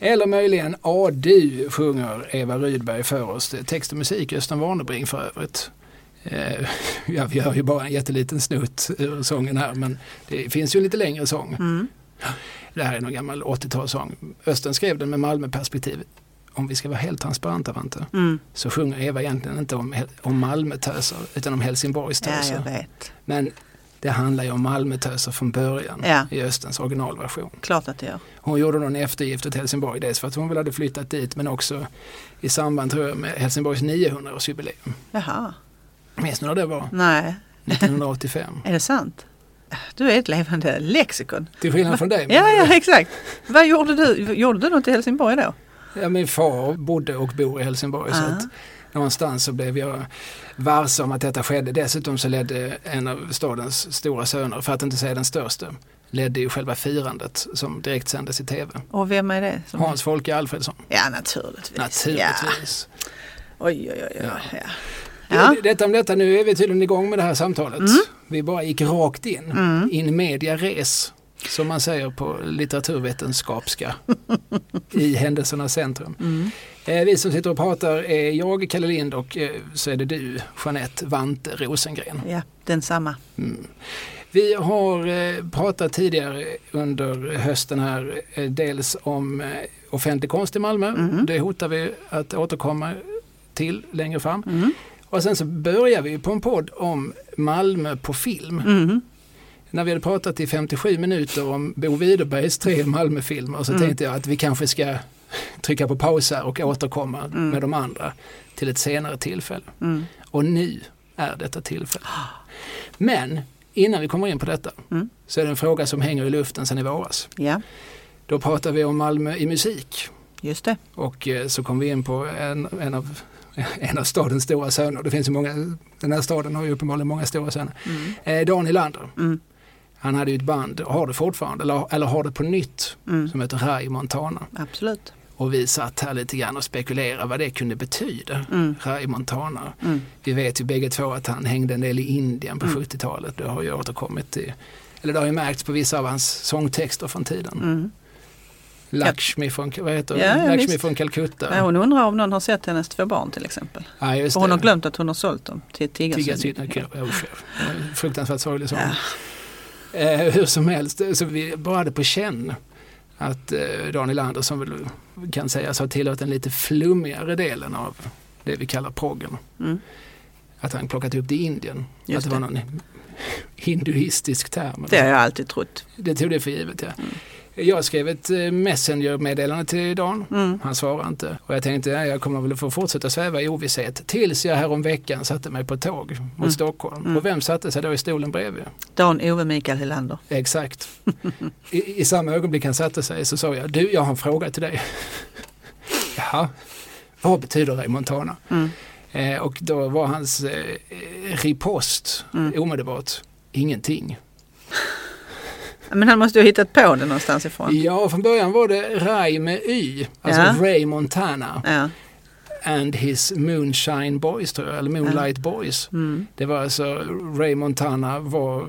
Eller möjligen A du sjunger Eva Rydberg för oss. Text och musik Östen Warnerbring för övrigt. Eh, ja, vi hör ju bara en jätteliten snutt ur sången här men det finns ju en lite längre sång. Mm. Det här är någon gammal 80-talssång. Östen skrev den med Malmöperspektiv. Om vi ska vara helt transparenta Vante, Mm. så sjunger Eva egentligen inte om, om Malmötöser utan om Ja, Helsingborgstöser. vet. Men det handlar ju om Malmötöser från början Ja. i Östens originalversion. Klart att det gör. Hon gjorde någon eftergift åt Helsingborg, dels för att hon väl hade flyttat dit men också i samband tror jag med Helsingborgs 900-årsjubileum. Jaha. Minns ni när det var? Nej, 1985. är det sant? Du är ett levande lexikon. Till skillnad från dig. Ja, ja, exakt. Vad gjorde du? Gjorde du något i Helsingborg då? Ja, min far bodde och bor i Helsingborg så Ah. att någonstans så blev jag varse om att detta skedde. Dessutom så ledde en av stadens stora söner, för att inte säga den största, ledde ju själva firandet som direkt sändes i tv. Och vem är det? Som... Hans Folke Alfredsson, Ja, naturligtvis. Ja. naturligtvis. Oj, oj, oj. oj. Ja. Ja. Ja. Ja. Detta om detta, nu är vi tydligen igång med det här samtalet. Mm. Vi bara gick rakt in, Mm. in media res, som man säger på litteraturvetenskapska, i händelsernas centrum. Mm. Eh, vi som sitter och pratar är jag, Kalle Lind och eh, så är det du, Jeanette Vante Rosengren. ja, densamma. Mm. Vi har eh, pratat tidigare under hösten här dels om offentlig konst i Malmö. Mhm. Det hotar vi att återkomma till längre fram. Mm. Och sen så börjar vi på en podd om Malmö på film. Mm. När vi hade pratat i 57 minuter om Bo Widerbergs tre Malmöfilmer så Mm. tänkte jag att vi kanske ska trycka på paus här och återkomma Mm. med de andra till ett senare tillfälle. Mm. Och nu är detta tillfälle. Men innan vi kommer in på detta Mm. så är det en fråga som hänger i luften sedan i våras. Ja, Då pratar vi om Malmö i musik just det. och eh, så kom vi in på en, en, av, en av stadens stora söner. Det finns ju många, den här staden har ju uppenbarligen många stora söner. Mm. Eh, Dan Nylander. Mm. Han hade ju ett band, har det fortfarande, eller, eller har det på nytt, Mm. som heter Rai Montana. Absolut. Och vi satt här lite grann och spekulerade vad det kunde betyda, Mm. Rai Montana. Mm. Vi vet ju bägge två att han hängde en del i Indien på Mm. 70-talet. Det har ju återkommit till, eller det har ju märkts på vissa av hans sångtexter från tiden. Mm. Lakshmi från, vad heter Ja, ja? Lakshmi från Calcutta. Ja, hon undrar om någon har sett hennes två barn till exempel. ja, just Och hon det. har glömt att hon har sålt dem till Tiggarsyn. tiggarsyn. Ja, usch, ja. Fruktansvärt sorglig sång. Ja. Eh, hur som helst, så vi bara hade på känn att eh, Daniel Lander som väl kan sägas ha tillhört den lite flummigare delen av det vi kallar proggen. Mm. Att han plockat upp det i Indien. Just att det, var någon hinduistisk term. Det har jag alltid trott. Det tog det för givet ja. Mm. Jag skrev ett eh, messenger-meddelande till Dan. Mm. Han svarade inte. Och jag tänkte ja, jag kommer väl få fortsätta sväva i ovisshet. Tills jag här om veckan satte mig på tåg mot Mm. Stockholm. Mm. Och vem satte sig då i stolen bredvid? Dan Ove Mikael Helander. Exakt. I, I samma ögonblick han satte sig så sa jag, du jag har en fråga till dig. Jaha, vad betyder Ray Montana? Mm. Eh, och då var hans eh, ripost Mm. omedelbart, ingenting. Men han måste ju ha hittat på det någonstans ifrån. Ja, från början var det Ray med Y, alltså Ja. Ray Montana Ja. and his Moonshine Boys tror jag, eller Moonlight Boys. Mm. Det var alltså, Ray Montana var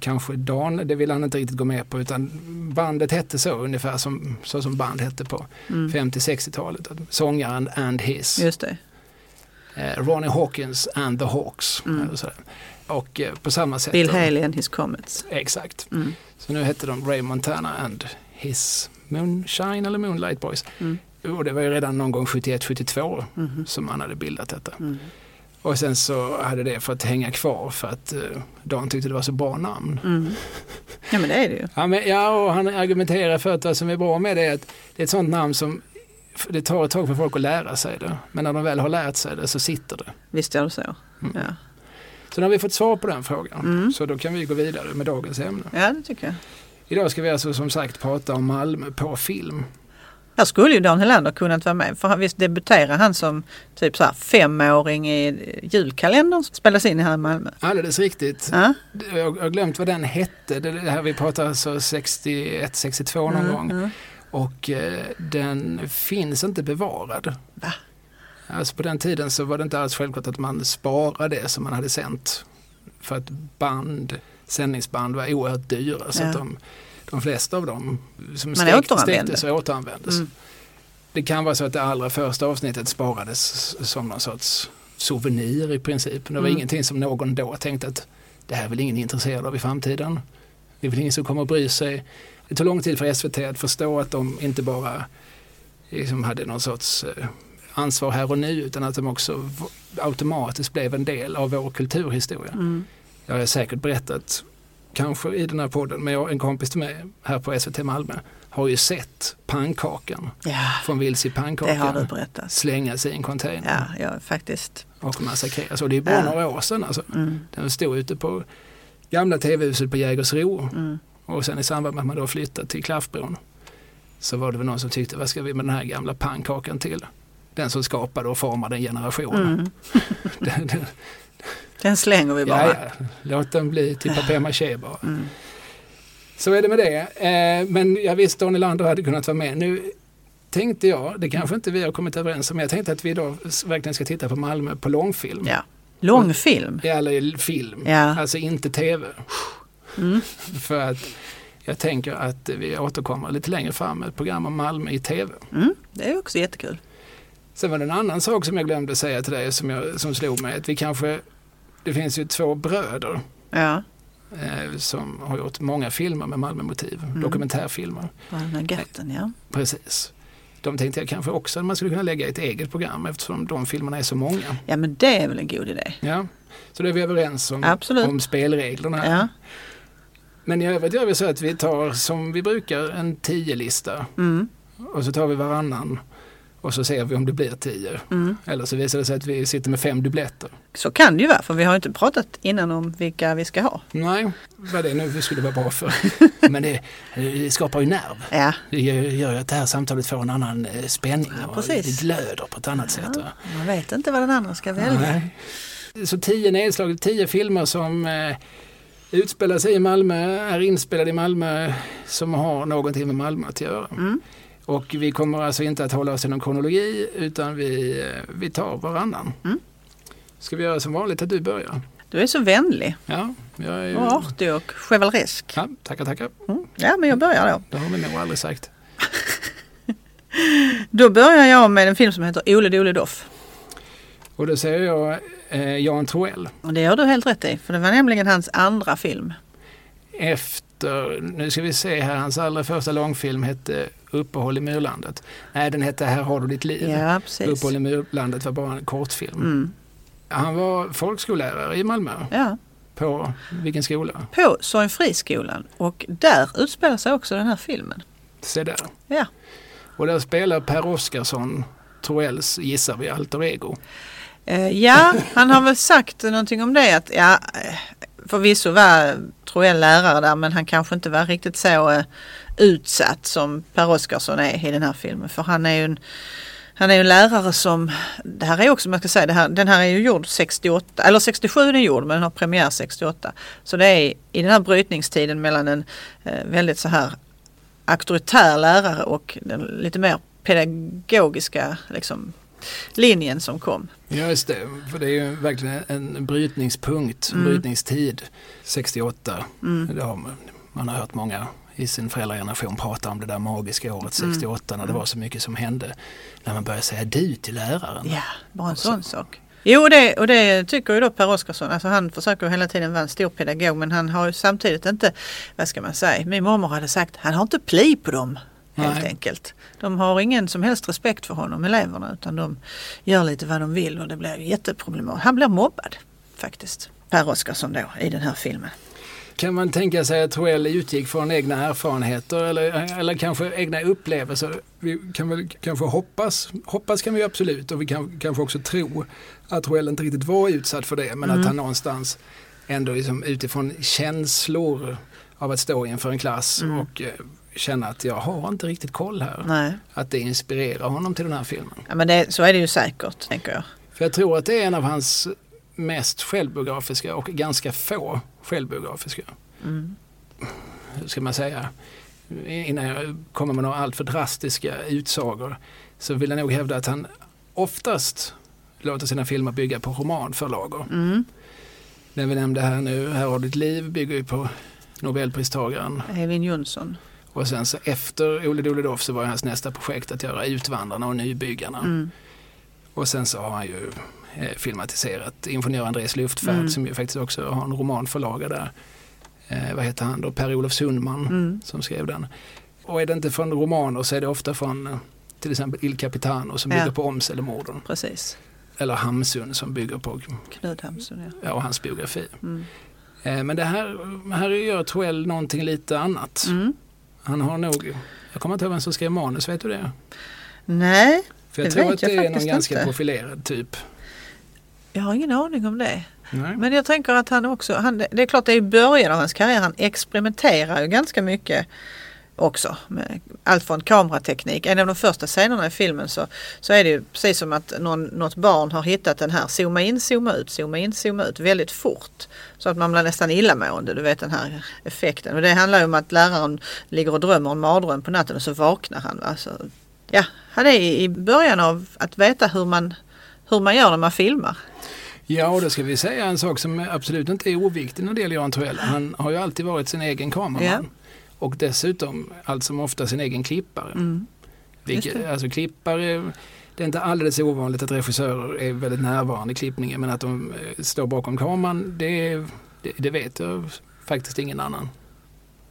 kanske Dan, det ville han inte riktigt gå med på utan bandet hette så ungefär som, så som band hette på Mm. 50-60-talet. Sångaren and his. Just det. Eh, Ronnie Hawkins and the Hawks. Mm. Eller sådär. Och eh, på samma sätt. Bill Haley and his Comets. Exakt. Mm. Så nu hette de Ray Montana and his Moonshine eller Moonlight Boys. Mm. Och det var ju redan någon gång 71-72 Mhm. som man hade bildat detta. Mm. Och sen så hade det fått hänga kvar för att eh, Dan tyckte det var så bra namn. Mm. Ja men det är det ju. Ja, men, ja, och han argumenterar för att vad som är bra med det är att det är ett sånt namn som det tar ett tag för folk att lära sig det. Men när de väl har lärt sig det så sitter det. Visst är det så. Mm. Ja. Så nu har vi fått svar på den frågan. Mm. Så då kan vi gå vidare med dagens ämne. ja, det tycker jag. Idag ska vi alltså som sagt prata om Malmö på film. Här skulle ju Dan Helander kunnat vara med för han- visst debuterade han som typ så här femåring i julkalendern som spelas in här i Malmö. Alldeles riktigt. Ja? Jag har glömt vad den hette. Det det här vi pratar alltså 61, 62 någon Mm, gång. mm. Och eh, den finns inte bevarad. Va? Alltså på den tiden så var det inte alls självklart att man sparade det som man hade sänt. För att band, sändningsband var oerhört dyra. Så Ja. att de, de flesta av dem som sträcktes och återanvändes. Mm. det kan vara så att det allra första avsnittet sparades som någon sorts souvenir i princip. Det var Mm. ingenting som någon då tänkte att det här är väl ingen intresserad av i framtiden. Det är väl ingen som kommer att bry sig. Det tog lång tid för SVT att förstå att de inte bara liksom hade någon sorts eh, ansvar här och nu utan att de också automatiskt blev en del av vår kulturhistoria. Mm. Jag har säkert berättat, kanske i den här podden, men jag, en kompis till mig här på SVT Malmö har ju sett pannkakan Ja, från Vilse i pannkakan slängas i en container Ja, jag faktiskt. och massakreras. Och det är bara Ja. några år sedan alltså. Mm. Den stod ute på gamla tv-huset på Jägersro Mm. och sen i samband med att man då flyttade till Klaffbron så var det väl någon som tyckte vad ska vi med den här gamla pannkakan till? Den som skapade och formade en generation. Mm. Den, den, Den slänger vi bara. ja, ja, låt den bli till papier-maché bara. Mm. Så är det med det. Eh, men jag visste Donny Lander hade kunnat vara med. Nu tänkte jag, det kanske inte vi har kommit överens om, men jag tänkte att vi idag verkligen ska titta på Malmö på långfilm. Ja. Långfilm. Eller film, Ja. alltså inte tv. Mm. För att jag tänker att vi återkommer lite längre fram med ett program om Malmö i tv. Mm. Det är också jättekul. Sen var det en annan sak som jag glömde säga till dig som, jag, som slog mig. Att vi kanske, det finns ju två bröder Ja, eh, som har gjort många filmer med Malmömotiv, Mm. dokumentärfilmer. Gatten ja. Precis. De tänkte jag kanske också att man skulle kunna lägga ett eget program eftersom de filmerna är så många. Ja men det är väl en god idé. Ja. Så då är vi överens om, Absolut. om spelreglerna. Ja. Men i övrigt gör vi så att vi tar som vi brukar en tio-lista Mm. och så tar vi varannan och så ser vi om det blir tio. Mm. Eller så visar det sig att vi sitter med fem dubbletter. Så kan det ju vara för vi har inte pratat innan om vilka vi ska ha. Nej, vad det nu skulle vara bra för. Men det, det skapar ju nerv. Ja, Det gör ju att det här samtalet får en annan eh, spänning Ja, precis. det glöder på ett annat sätt. ja. Va? man vet inte vad den andra ska välja. Nej. Så tio nedslag, tio filmer som eh, utspelar sig i Malmö, är inspelade i Malmö, som har någonting med Malmö att göra. Mm. Och vi kommer alltså inte att hålla oss i någon kronologi utan vi, eh, vi tar varannan. Mm. Ska vi göra som vanligt att du börjar? Du är så vänlig Ja, jag är ju... och artig och chevaleresk. Ja, tackar, tackar. Mm. Ja men jag börjar då. Det har vi nog aldrig sagt. Då börjar jag med en film som heter Ole Dole Doff. Och då säger jag eh, Jan Troell. Det gör du helt rätt i för det var nämligen hans andra film. Efter, nu ska vi se här, hans allra första långfilm hette Uppehåll i myrlandet. Nej, den hette Här har du ditt liv. Ja precis. Uppehåll i myrlandet var bara en kortfilm. Mm. Han var folkskollärare i Malmö. Ja, På vilken skola? på Sorgenfriskolan och där utspelar sig också den här filmen. Se där. Ja. Och där spelar Per Oscarsson Troells, gissar vi, alter ego. Eh, ja, han har väl sagt någonting om det att ja, eh, förvisso var Troell lärare där men han kanske inte var riktigt så eh, utsatt som Per Oscarsson är i den här filmen. För han är ju en, han är en lärare som, det här är också, man ska säga, det här, den här är ju gjord 68, eller 67 är gjord men den har premiär 68. Så det är i den här brytningstiden mellan en eh, väldigt så här auktoritär lärare och den lite mer pedagogiska liksom, linjen som kom. Ja, just det. För det är ju verkligen en brytningspunkt, Mm. brytningstid. 68. Mm. Det har man, man har hört många i sin föräldrageneration prata om det där magiska året Mm. 68 när det var så mycket som hände. När man började säga du till läraren. Ja, bara en sån sak. Jo, och det, och det tycker ju då Per Oscarsson. Alltså han försöker hela tiden vara en stor pedagog men han har ju samtidigt inte, vad ska man säga, min mormor hade sagt, han har inte pli på dem. Helt Nej. enkelt. De har ingen som helst respekt för honom, eleverna, utan de gör lite vad de vill och det blir jätteproblematiskt. Han blir mobbad faktiskt. Per Oscarsson då i den här filmen. Kan man tänka sig att Troell utgick från egna erfarenheter eller, eller kanske egna upplevelser? Vi kan väl kanske hoppas, hoppas kan vi absolut och vi kan kanske också tro att Troell inte riktigt var utsatt för det men Mm. att han någonstans ändå liksom utifrån känslor av att stå inför en klass Mm. och eh, känna att jag har inte riktigt koll här. Nej, Att det inspirerar honom till den här filmen. ja, men det, så är det ju säkert, tänker jag. För jag tror att det är en av hans mest självbiografiska och ganska få självbiografiska Mm. hur ska man säga, innan jag kommer med några alltför drastiska utsagor så vill jag nog hävda att han oftast låter sina filmer bygga på romanförlagor. Mm. Den vi nämnde här nu, Här har ditt liv, bygger ju på Nobelpristagaren Evin Jönsson. Och sen så efter Ole Dole Doff så var hans nästa projekt att göra Utvandrarna och Nybyggarna. Mm. Och sen så har han ju eh, filmatiserat Ingenjör Andres luftfärd Mm. som ju faktiskt också har en romanförlaga där. Eh, vad heter han då? Per-Olof Sundman Mm. som skrev den. Och är det inte från romaner så är det ofta från eh, till exempel Il Capitano som Ja. bygger på Åmselemorden. Precis. Eller Hamsun som bygger på Knut Hamsun ja. ja, hans biografi. Mm. Eh, men det här, här gör Troell någonting lite annat. Mm. Han har nog, jag kommer inte ihåg vem som skrev manus, vet du det? Nej, För jag Det tror att jag det är någon ganska inte. profilerad typ. Jag har ingen aning om det. Nej. Men jag tänker att han också, han, det är klart det är i början av hans karriär, han experimenterar ju ganska mycket också med allt från kamerateknik. En av de första scenerna i filmen så, så är det ju precis som att någon, något barn har hittat den här zooma in, zooma ut, zooma in, zooma ut väldigt fort. Så att man blir nästan illamående, du vet den här effekten. Och det handlar ju om att läraren ligger och drömmer en mardröm på natten och så vaknar han. Va? Så, ja, han är i i början av att veta hur man, hur man gör när man filmar. Ja, och då ska vi säga en sak som absolut inte är oviktig när det gäller Jan Troell. Han har ju alltid varit sin egen kameraman. Och dessutom allt som ofta sin egen klippare. Mm. Vilket, alltså klippare, det är inte alldeles ovanligt att regissörer är väldigt närvarande i klippningen men att de eh, står bakom kameran, det, det, det vet jag faktiskt ingen annan.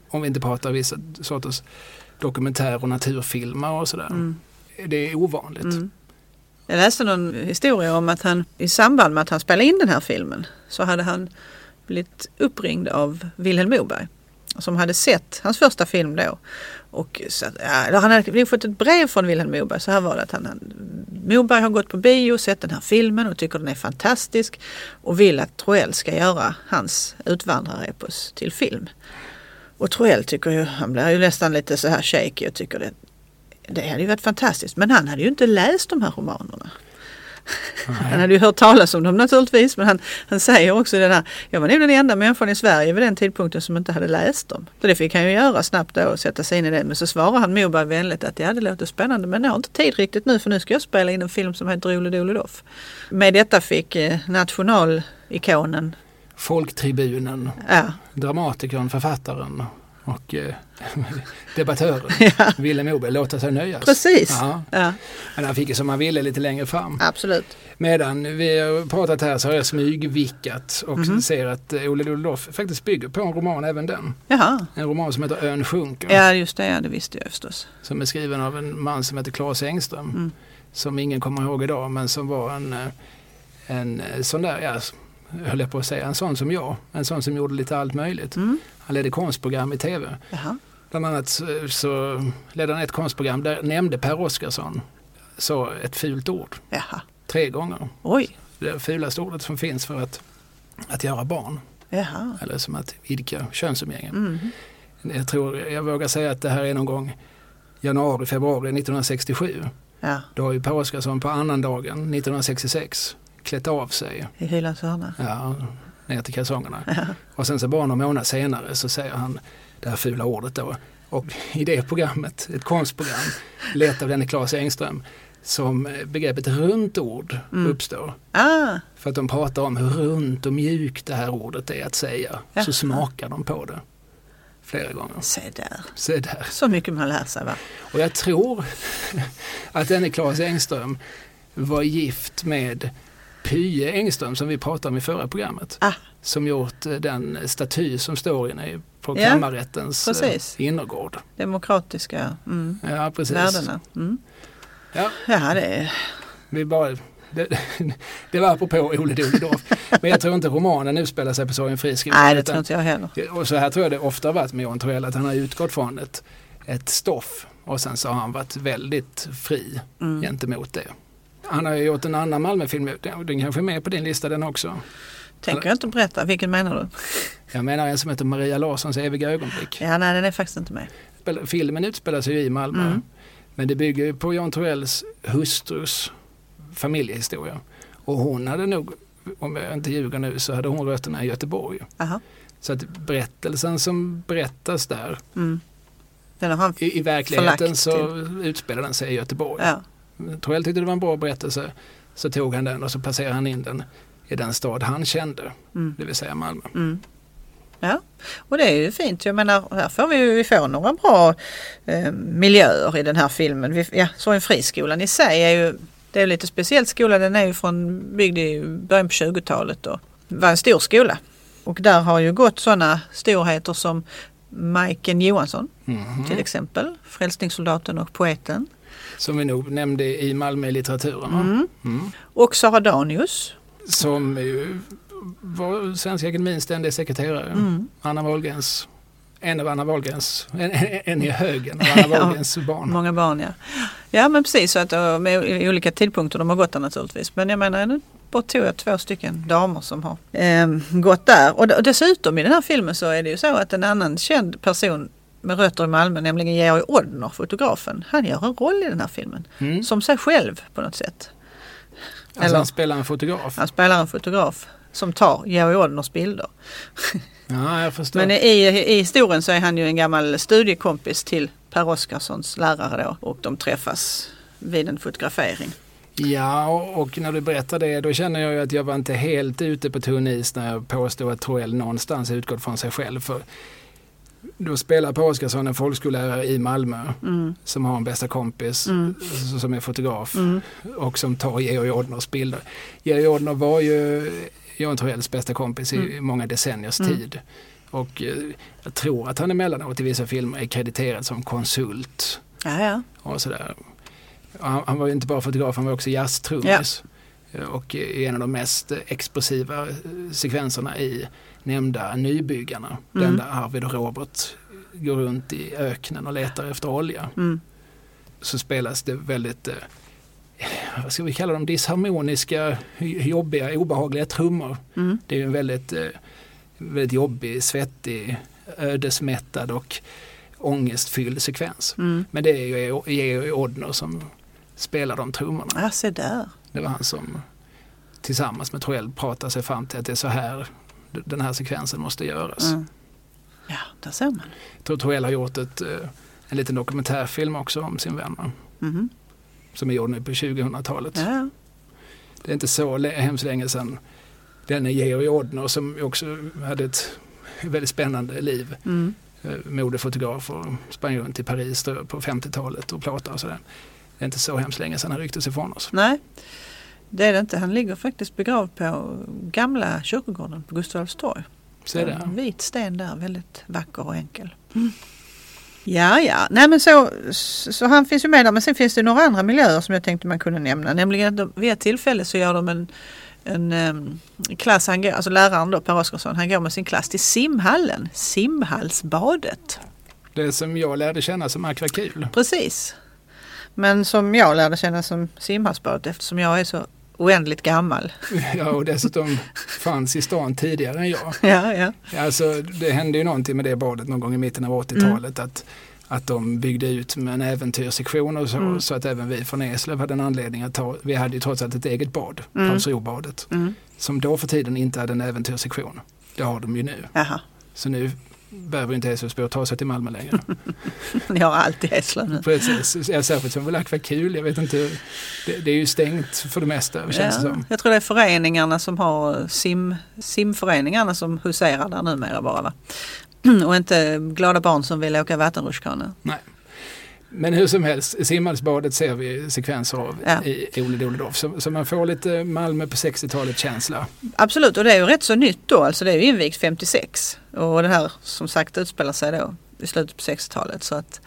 Om vi inte pratar vissa sorters dokumentär och naturfilmer och sådär. Mm. Det är ovanligt. Mm. Jag läste någon historia om att han i samband med att han spelade in den här filmen så hade han blivit uppringd av Vilhelm Moberg som hade sett hans första film då. Och så, ja, han hade nog fått ett brev från Vilhelm Moberg. Så här var det att han, Moberg har gått på bio och sett den här filmen och tycker den är fantastisk och vill att Troell ska göra hans utvandrarepos till film. Och Troell tycker ju, han blir ju nästan lite så här shaky och tycker det, det hade ju varit fantastiskt. Men han hade ju inte läst de här romanerna. Han hade ju hört talas om dem naturligtvis men han, han säger också det där, jag var nog den enda människan i Sverige vid den tidpunkten som inte hade läst dem. Så det fick han ju göra snabbt då och sätta sig in i det. Men så svarar han Moberg vänligt att ja det låter spännande men jag har inte tid riktigt nu för nu ska jag spela in en film som heter Ole Dole Doff. Med detta fick eh, nationalikonen, Folktribunen, ja, dramatikern, författaren och eh, debattören ja Moberg låta sig nöjas. precis. Ja, Ja, men han fick ju som han ville lite längre fram. absolut. Medan vi har pratat här så har jag smygvickat och Mhm. ser att eh, Olle Dolof faktiskt bygger på en roman även den. Jaha, En roman som heter Ön sjunker. ja just det, ja, det visste jag förstås. Som är skriven av en man som heter Claes Engström. Mm. Som ingen kommer ihåg idag men som var en, eh, en eh, sån där, ja, höll jag på att säga, en sån som jag. En sån som gjorde lite allt möjligt. Mm. Han ledde konstprogram i tv. Jaha. Bland annat så, så ledde han ett konstprogram där nämnde Per Oscarsson så ett fult ord Jaha. tre gånger. Oj, Det fulaste ordet som finns för att, att göra barn. jaha. Eller som att idka könsumgänge. Mm. Jag tror, jag vågar säga att det här är någon gång januari, februari 1967. Ja, Då har ju Per Oscarsson på annandagen 1966 klätt av sig i hyllans hörna. ja, ner till kalsongerna. Ja. Och sen så bara någon månad senare så säger han det här fula ordet då. Och i det programmet, ett konstprogram, lett av denne Claes Engström, som eh, begreppet runt ord Mm. uppstår. Ah, För att de pratar om hur runt och mjukt det här ordet är att säga. Jaha. Så smakar de på det flera gånger. se där. Se där. Så mycket man lär sig va? Och jag tror att denne Claes Engström var gift med Pye Engström som vi pratade om i förra programmet. Ah. Som gjort eh, den staty som står inne på Ja, kammarrättens eh, precis. innergård. Demokratiska mm, Ja, precis. värdena. Mm. Ja, Ja, det är... vi bara, det, det var apropå Ole Doledorf. Men jag tror inte romanen utspelar sig på Sorgenfri Nej, det tror inte jag heller. Och så här tror jag det ofta varit med Jan Troell, att han har utgått från ett, ett stoff och sen så har han varit väldigt fri Mm. gentemot det. Han har ju gjort en annan Malmöfilm, den den kanske är med på din lista den också. Tänker jag inte berätta. Vilken menar du? Jag menar en som heter Maria Larssons eviga ögonblick. Ja, nej, den är faktiskt inte med. Filmen utspelar sig ju i Malmö. Mm. Men det bygger ju på Jan Troells hustrus familjehistoria. Och hon hade nog, om jag inte ljuger nu, så hade hon rötterna i Göteborg. Aha. Så att berättelsen som berättas där, Mm. I, i verkligheten så utspelar den sig i Göteborg. Ja. Troell tyckte det var en bra berättelse. Så tog han den och så placerade han in den i den stad han kände, Mm. det vill säga Malmö. Mm. Ja, och det är ju fint. Jag menar, här får vi, vi får några bra eh, miljöer i den här filmen. Vi, ja, så en friskolan i sig är ju det är lite speciellt skola. Den är ju från, byggd i början på 20-talet och var en stor skola. Och där har ju gått sådana storheter som Majken Johansson Mhm. till exempel. Frälsningssoldaten och poeten. Som vi nog nämnde i Malmö i litteraturen. va? Mm. Mm. Och Sara Danius. Som var Svenska Akademins ständiga sekreterare. Mm. Anna Wahlgrens, en av Anna Wahlgrens, en, en, i högen av Anna Ja. Wahlgrens barn. Många barn ja. Ja men precis så att med olika tidpunkter de har gått där naturligtvis. Men jag menar nu tog jag två stycken damer som har eh, gått där. Och dessutom i den här filmen så är det ju så att en annan känd person med rötter i Malmö, nämligen Georg Odner, fotografen, han gör en roll i den här filmen. Mm. Som sig själv på något sätt. Alltså Eller- han spelar en fotograf. Han spelar en fotograf som tar Georg Odners bilder. Ja, jag förstår. Men i, i historien så är han ju en gammal studiekompis till Per Oskarssons lärare då och de träffas vid en fotografering. Ja, och och när du berättar det då känner jag ju att jag var inte helt ute på tunn is när jag påstod att Troell någonstans utgått från sig själv. För då spelar Per Oscarsson en folkskollärare i Malmö Mm. som har en bästa kompis Mm. som är fotograf Mm. och som tar Georg Odners bilder. Georg Odner var ju Johan Troells bästa kompis i Mm. många decenniers Mm. tid. Och eh, jag tror att han emellanåt i vissa filmer är krediterad som konsult Ja, ja. och sådär. Han, han var ju inte bara fotograf, han var också jazztrummis. Eh, Och i en av de mest explosiva eh, sekvenserna i nämnda Nybyggarna, Mm. den där Arvid och Robert går runt i öknen och letar efter olja, Mm. så spelas det väldigt, eh, vad ska vi kalla dem, disharmoniska, jobbiga, obehagliga trummor. Mm. Det är en väldigt, eh, väldigt jobbig, svettig, ödesmättad och ångestfylld sekvens. Mm. Men det är ju Georg Odner som spelar de trummorna. Ja, se där. Det var han som tillsammans med Troell pratade sig fram till att det är så här den här sekvensen måste göras. Mm. Ja, där ser man. Jag tror Troell har gjort ett, eh, en liten dokumentärfilm också om sin vän? Mhm. som är gjord nu på 2000-talet. Ja. Det är inte så hemskt länge sedan den är Georg Odner som också hade ett väldigt spännande liv. Mm. eh, modefotograf och sprang runt i Paris på 50-talet och plåtade och sådär. Det är inte så hemskt länge sedan han rycktes ifrån oss. Nej, det är det inte. Han ligger faktiskt begravd på gamla kyrkogården på Gustav Adolfs torg. En vit sten där, väldigt vacker och enkel. Ja, ja. Nej men så, så han finns ju med där. Men sen finns det några andra miljöer som jag tänkte man kunde nämna. Nämligen att de, vid ett tillfälle så gör de en, en um, klass, han går, alltså läraren då, Per Oskarsson, han går med sin klass till simhallen, simhallsbadet. Det som jag lärde känna som akvakul. Precis. Men som jag lärde känna som simhallsbadet eftersom jag är så oändligt gammal. Ja, och dessutom fanns i stan tidigare än jag. Ja, ja. Alltså, det hände ju någonting med det badet någon gång i mitten av 80-talet. Att, att de byggde ut med en äventyrssektion och så, Mm. så att även vi från Eslöv hade en anledning att ta, vi hade ju trots allt ett eget bad, Mm. Mm. som då för tiden inte hade en äventyrssektion. Det har de ju nu. Jaha. Så nu behöver inte Eslövsbor ta sig till Malmö längre. Ni har alltid Eslöv nu. Precis, särskilt som väl akvakul, jag vet inte, det, det är ju stängt för det mesta känns det Ja, som. jag tror det är föreningarna som har sim, simföreningarna som huserar där numera bara va? Och inte glada barn som vill åka vattenrutschkana. Men hur som helst, simhallsbadet ser vi sekvenser av Ja. i Ole Doledorf. Så, så man får lite Malmö på 60-talet känsla. Absolut och det är ju rätt så nytt då, alltså det är ju invigt 56. Och det här som sagt utspelar sig då i slutet på 60-talet. Så att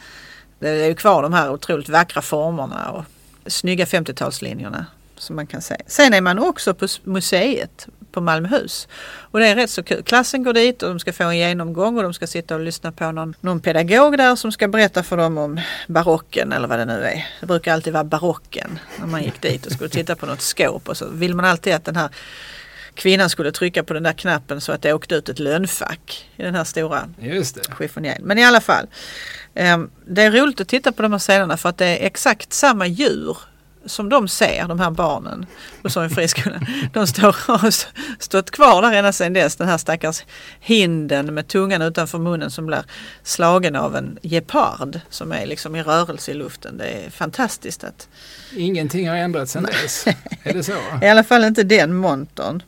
det är ju kvar de här otroligt vackra formerna och snygga 50-talslinjerna som man kan se. Sen är man också på museet på Malmöhus. Och det är rätt så kul. Klassen går dit och de ska få en genomgång och de ska sitta och lyssna på någon, någon pedagog där som ska berätta för dem om barocken eller vad det nu är. Det brukar alltid vara barocken när man gick dit och skulle titta på något skåp och så vill man alltid att den här kvinnan skulle trycka på den där knappen så att det åkte ut ett lönnfack i den här stora chiffonieren. Men i alla fall. ehm, det är roligt att titta på de här scenerna för att det är exakt samma djur som de ser, de här barnen på Sorgen friskolan. De står, har st- stått kvar där ända sedan dess. Den här stackars hinden med tungan utanför munnen som blir slagen av en gepard som är liksom i rörelse i luften. Det är fantastiskt att Ingenting har ändrats sedan dess. är det så? i alla fall inte den montern.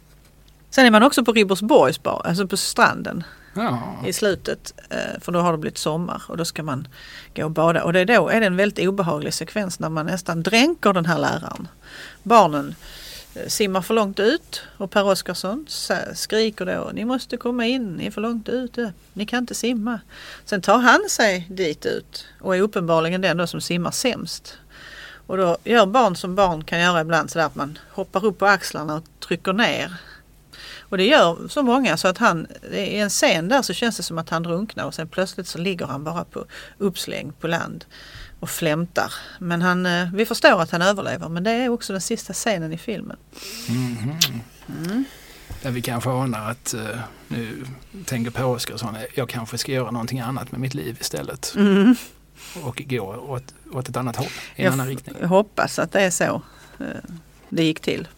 Sen är man också på Ribersborgs bar, alltså på stranden. Ja. i slutet. Eh, för då har det blivit sommar och då ska man gå och bada. Och det är då är det en väldigt obehaglig sekvens när man nästan dränker den här läraren. Barnen eh, simmar för långt ut och Per Oscarsson skriker då Ni måste komma in, ni är för långt ute. Eh, ni kan inte simma. Sen tar han sig dit ut och är uppenbarligen den då som simmar sämst. Och då gör barn som barn kan göra ibland sådär att man hoppar upp på axlarna och trycker ner. Och det gör så många så att han, i en scen där så känns det som att han drunknar och sen plötsligt så ligger han bara på uppslängd på land och flämtar. Men han, eh, vi förstår att han överlever men det är också den sista scenen i filmen. Mhm. Där vi kanske anar att eh, nu tänker Per Oscarsson jag kanske ska göra någonting annat med mitt liv istället. Mm. Och gå åt, åt ett annat håll, i en Jag, annan riktning. jag hoppas att det är så eh, det gick till.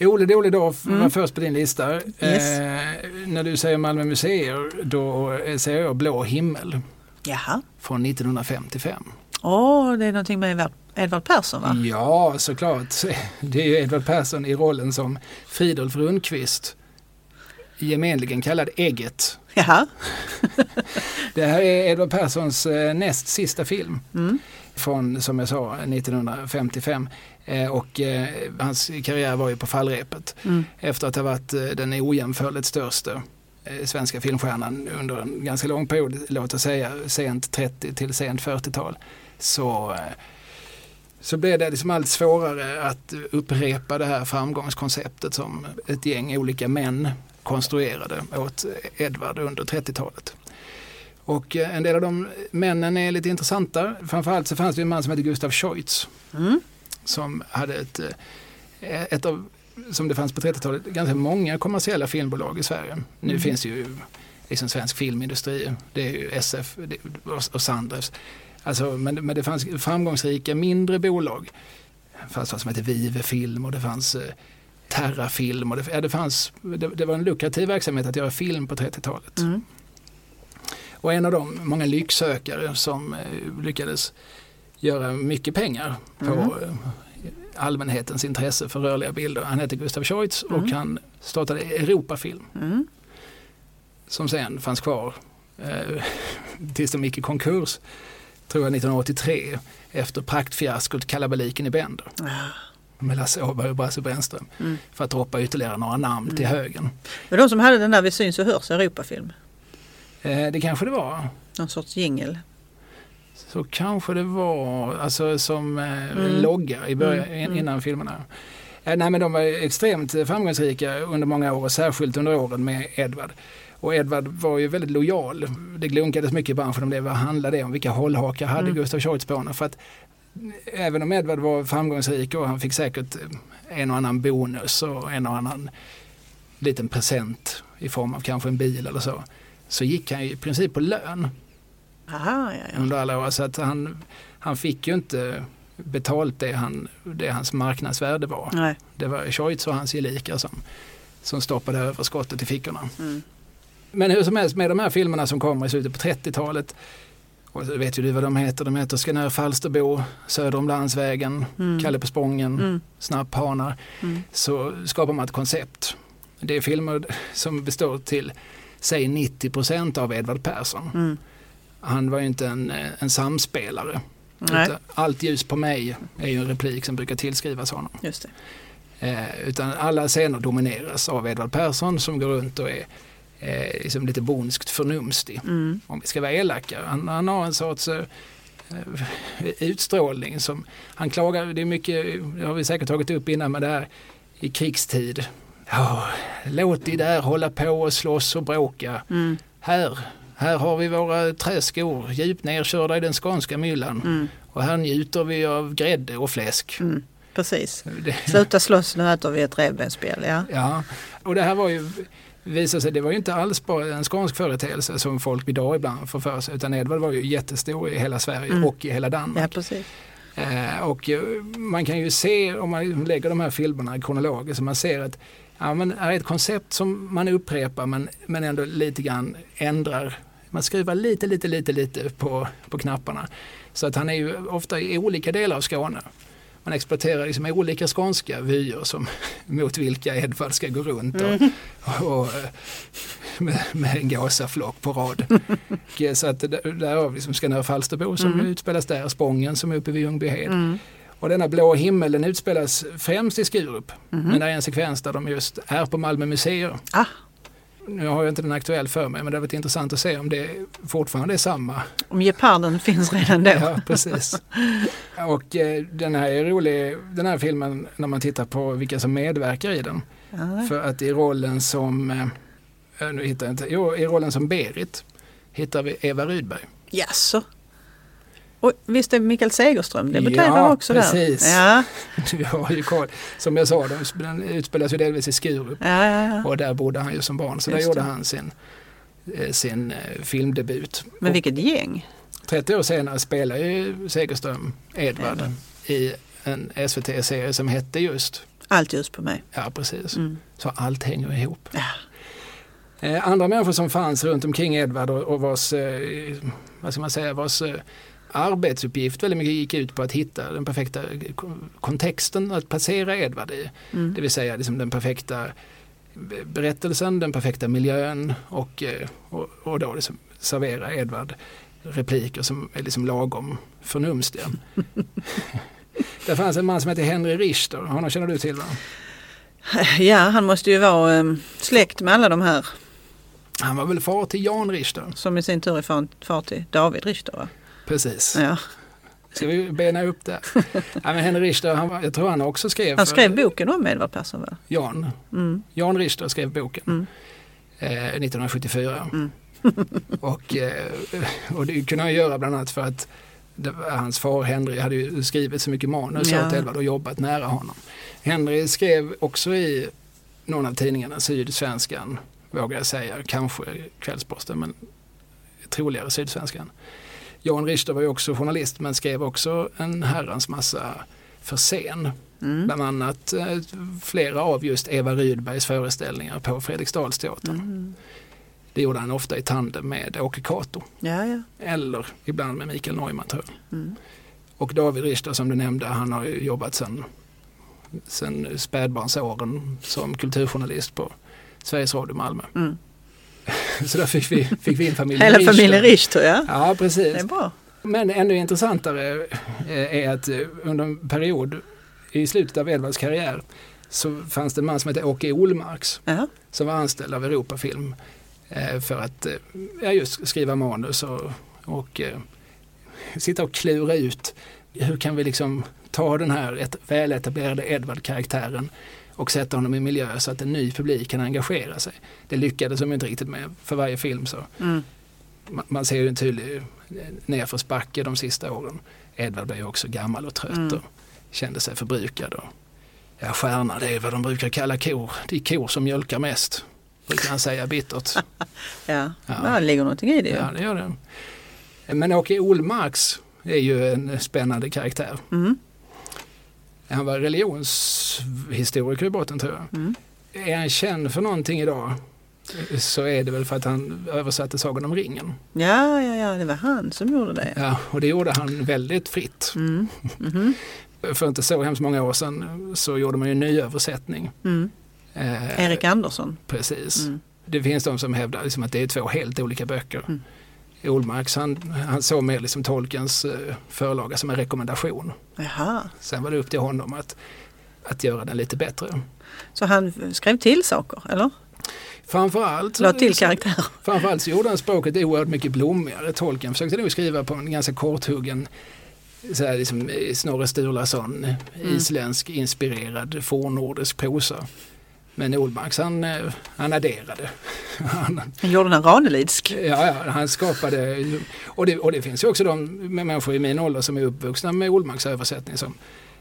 Ole dag f- Mm. först på din lista. Yes. Eh, när du säger Malmö museer då säger jag Blå himmel Jaha. från 1955. Åh, det är någonting med Edvard, Edvard Persson va? Ja, såklart. Det är ju Edvard Persson i rollen som Fridolf Rundqvist. Gemenligen kallad Ägget. Jaha. Det här är Edvard Perssons eh, näst sista film. Mm. Från, som jag sa, 1955. Eh, och eh, hans karriär var ju på fallrepet. Mm. Efter att ha varit eh, den ojämförligt största eh, svenska filmstjärnan under en ganska lång period, låt oss säga sent 30 till sent 40-tal. Så, så blev det liksom allt svårare att upprepa det här framgångskonceptet som ett gäng olika män konstruerade åt Edvard under 30-talet. Och en del av de männen är lite intressanta. Framförallt så fanns det en man som hette Gustav Scheutz Mm. Som hade ett, eh, ett av, som det fanns på 30-talet, ganska många kommersiella filmbolag i Sverige. Nu Mm. finns ju liksom svensk filmindustri, det är ju SF det, och, Sandrews. Alltså, men, men det fanns framgångsrika mindre bolag. Det fanns vad som hette Vive Film och det fanns eh, Terra Film och det, ja, det, fanns, det, det var en lukrativ verksamhet att göra film på 30-talet. Mm. Och en av de många lycksökare som eh, lyckades göra mycket pengar på Mm. eh, allmänhetens intresse för rörliga bilder. Han hette Gustav Scheutz och Mm. han startade Europafilm Mm. som sen fanns kvar eh, tills de gick i konkurs, tror jag 1983, efter praktfiaskot Kalabaliken i Bender Ah. med Lasse Åberg och Brasse Brännström. Mm. För att droppa ytterligare några namn till Mm. högen. Det var de som hade den där Vi syns och hörs Europafilm. Eh, det kanske det var. Någon sorts jingel. Så kanske det var, alltså som eh, Mm. logga i början, Mm, mm. innan filmerna. Eh, nej men de var extremt framgångsrika under många år och särskilt under åren med Edvard. Och Edvard var ju väldigt lojal. Det glunkades mycket i branschen om det. Vad handlade det om? Vilka hållhakar hade Mm. Gustav honom? För att eh, även om Edvard var framgångsrik och han fick säkert en och annan bonus och en och annan liten present i form av kanske en bil eller så. Så gick han ju i princip på lön Aha, ja, ja. under alla år. Så att han, han fick ju inte betalt det, han, det hans marknadsvärde var. Nej. Det var Scheutz och hans gelikar som, som stoppade överskottet i fickorna. Mm. Men hur som helst med de här filmerna som kommer i slutet på 30-talet och så vet ju du vad de heter. De heter Skanör Falsterbo, Söder om landsvägen, Mm. Kalle på Spången, Mm. Snapphanar. Mm. Så skapar man ett koncept. Det är filmer som består till säg 90% av Edvard Persson. Mm. Han var ju inte en, eh, en samspelare. Allt ljus på mig är ju en replik som brukar tillskrivas honom. just. Eh, utan alla scener domineras av Edvard Persson som går runt och är eh, liksom lite bonskt förnumstig. Mm. Om vi ska vara elaka. Han, han har en sorts eh, utstrålning som han klagar, det är mycket, det har vi säkert tagit upp innan med det här i krigstid. Ja, låt de där hålla på och slåss och bråka. Mm. Här, här har vi våra träskor djupt nerkörda i den skånska myllan. Mm. Och här njuter vi av grädde och fläsk. Mm. Precis. Det, Sluta slåss, nu äter vi ett revbensspjäll. Ja. ja, och det här var ju, visade sig, det var ju inte alls bara en skånsk företeelse som folk idag ibland får för sig, utan Edvard var ju jättestor i hela Sverige Mm. och i hela ja, Danmark. precis. Eh, och eh, man kan ju se, om man lägger de här filmerna kronologiskt, så man ser att ja, men är ett koncept som man upprepar men, men ändå lite grann ändrar. Man skruvar lite, lite, lite, lite på, på knapparna. Så att han är ju ofta i olika delar av Skåne. Man exploaterar liksom olika skånska vyer som, mot vilka Edvard ska gå runt och, Mm. och, eh, med, med en gåsaflock på rad. Och så att där där har vi som Skanör Falsterbo som Mm. utspelas där, Spången som är uppe vid Ljungbyhed. Mm. Och denna blå himmelen utspelas främst i Skurup. Mhm. Men det är en sekvens där de just är på Malmö museer. Ah, Nu har jag inte den aktuell för mig men det har varit intressant att se om det fortfarande är samma. om geparden finns redan då. Ja, precis. Och eh, den här är rolig, den här filmen när man tittar på vilka som medverkar i den. Ja. För att i rollen som, eh, nu hittar jag inte, jo i rollen som Berit hittar vi Eva Rydberg. Jaså? Och visst är Mikael Segerström debuterar Ja, också precis. där? Ja, Du har ju koll. Som jag sa, den- utspelas ju delvis i Skurup. ja, ja, ja. Och där bodde han ju som barn. Så där Just gjorde det. han sin, eh, sin eh, filmdebut. Men Och vilket gäng. 30 år senare spelar ju Segerström Edvard Edvard. i en SVT-serie som hette just, Allt ljus på mig. ja precis, Mm. så allt hänger ihop. Ja. Eh, andra människor som fanns runt omkring Edvard och, och vars, eh, vad ska man säga, vars eh, arbetsuppgift väldigt mycket gick ut på att hitta den perfekta ko- kontexten att placera Edvard i. Mm. Det vill säga liksom den perfekta berättelsen, den perfekta miljön och, eh, och, och då liksom servera Edvard repliker som är liksom lagom förnumstiga. Det fanns en man som heter Henry Richter, honom känner du till va? Ja, han måste ju vara um, släkt med alla de här Han var väl far till Jan Richter? som i sin tur är far, far till David Richter. Va? Precis. Ja. Ska vi bena upp det? ja, men Henry Richter, han, jag tror han också skrev Han skrev boken om Edvard Persson va? Jan. Mm. Jan Richter skrev boken Mm. eh, 1974. Mm. och, eh, och det kunde han göra bland annat för att hans far Henry hade ju skrivit så mycket manus Ja. åt Edvard och jobbat nära honom. Henry skrev också i någon av tidningarna, Sydsvenskan, vågar jag säga, kanske Kvällsposten, men troligare Sydsvenskan. Jan Richter var ju också journalist men skrev också en herrans massa för scen. Mm. Bland annat eh, flera av just Eva Rydbergs föreställningar på Fredriksdalsteatern. Mm. Det gjorde han ofta i tandem med Åke Cato. Ja, ja. Eller ibland med Mikael Neumann tror jag. Mm. Och David Richter som du nämnde, han har ju jobbat sedan sen spädbarnsåren som kulturjournalist på Sveriges Radio Malmö. Mm. Så där fick vi, fick vi in familjen Hela familjen Richter ja. Ja, Det precis. är bra. Men ännu intressantare eh, är att eh, under en period i slutet av Edvards karriär så fanns det en man som hette Åke Olmarks Ja. som var anställd av Europafilm eh, för att ja, just skriva manus och, och sitta och klura ut hur kan vi liksom ta den här väletablerade Edvard-karaktären och sätta honom i miljö så att en ny publik kan engagera sig. Det lyckades de inte riktigt med för varje film så. Mm. Man, man ser ju en tydlig eh, nedförsbacke de sista åren. Edvard blev också gammal och trött Mm. och kände sig förbrukad. Och, ja, stjärna det är vad de brukar kalla kor. Det är kor som mjölkar mest. Brukar han säga bittert. Ja. Ja. ja, det ligger någonting i det ju. Ja, det gör det. Men Åke Olmarks är ju en spännande karaktär. Mm. Han var religionshistoriker i botten tror jag. Mm. Är han känd för någonting idag så är det väl för att han översatte Sagan om ringen. Ja, ja, ja, det var han som gjorde det. Ja, och det gjorde han väldigt fritt. Mm. Mhm. För inte så hemskt många år sedan så gjorde man ju en ny översättning. Mm. Eh, Erik Andersson. Precis. Mm. Det finns de som hävdar liksom att det är två helt olika böcker. Mm. Olmarks han, han såg mer liksom Tolkiens eh, förlaga som en rekommendation. Jaha, Sen var det upp till honom att, att göra den lite bättre. så han skrev till saker, eller? Framförallt, till karaktärer. framförallt så gjorde han språket oerhört mycket blommigare. Tolkien försökte nog skriva på en ganska korthuggen så här liksom eh, Snorre Sturlason, Mm. isländsk inspirerad fornnordisk prosa. Men Olmarks han, eh, han adderade. Han, Han gjorde den Ranelidsk. Ja, ja, han skapade, och det, och det finns ju också de människor i min ålder som är uppvuxna med Olmarks översättning som,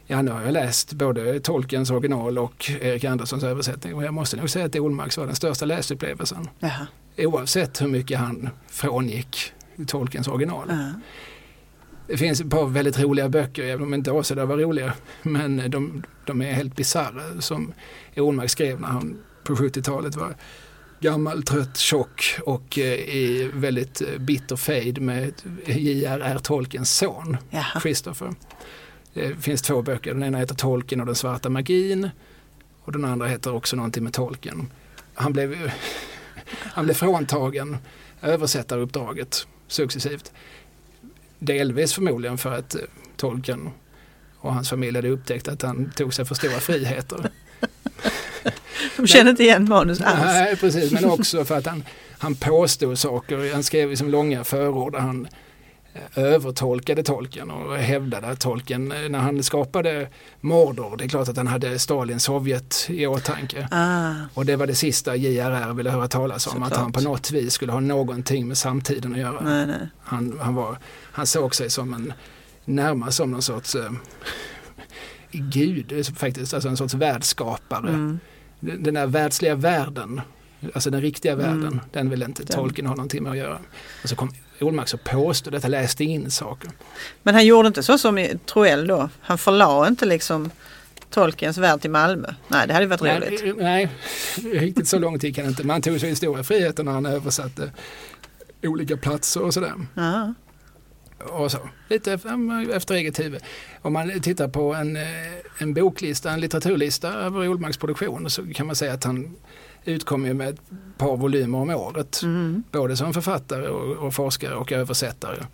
ja nu har jag läst både Tolkiens original och Erik Anderssons översättning och jag måste nog säga att Olmarks var den största läsupplevelsen. Jaha. Oavsett hur mycket han frångick Tolkiens original. Ja. Det finns ett par väldigt roliga böcker, även om inte Åseda var roliga. Men de, de är helt bisarra som Olmark skrev när han på 70-talet var gammal, trött, tjock och eh, i väldigt eh, bitter fejd med J.R.R. Tolkiens son, Jaha. Christopher. Det finns två böcker, den ena heter Tolkien och den svarta magin och den andra heter också någonting med Tolkien. Han blev, Han blev fråntagen översättaruppdraget successivt. Delvis förmodligen för att eh, tolken och hans familj hade upptäckt att han tog sig för stora friheter. De känner inte igen manus alls. Nej, precis, men också för att han, han påstod saker. Han skrev liksom långa förord där han övertolkade tolken och hävdade att tolken, eh, när han skapade Mordor, det är klart att han hade Stalin Sovjet i åtanke. Ah, Och det var det sista JRR ville höra talas om, Såklart. att han på något vis skulle ha någonting med samtiden att göra. nej, nej. Han, han, var, han såg sig som en, närmast som någon sorts eh, gud faktiskt, alltså en sorts världsskapare. Mm. Den den där världsliga världen, alltså den riktiga Mm. världen, den vill inte Den. tolken ha någonting med att göra. Och så kom Olmark och påstod han läste in saker. Men han gjorde inte så som Troell då. Han förlade inte liksom Tolkiens värld till Malmö. Nej, det hade varit roligt. Nej, nej, riktigt så långt gick han inte. Men han tog sig historiefriheten när han översatte olika platser och sådär. Och så. Lite efter, efter eget huvud. Om man tittar på en, eh, en boklista, en litteraturlista över Olmarks produktion så kan man säga att han utkommer ju med ett par volymer om året. Mm. Både som författare och, och forskare och översättare.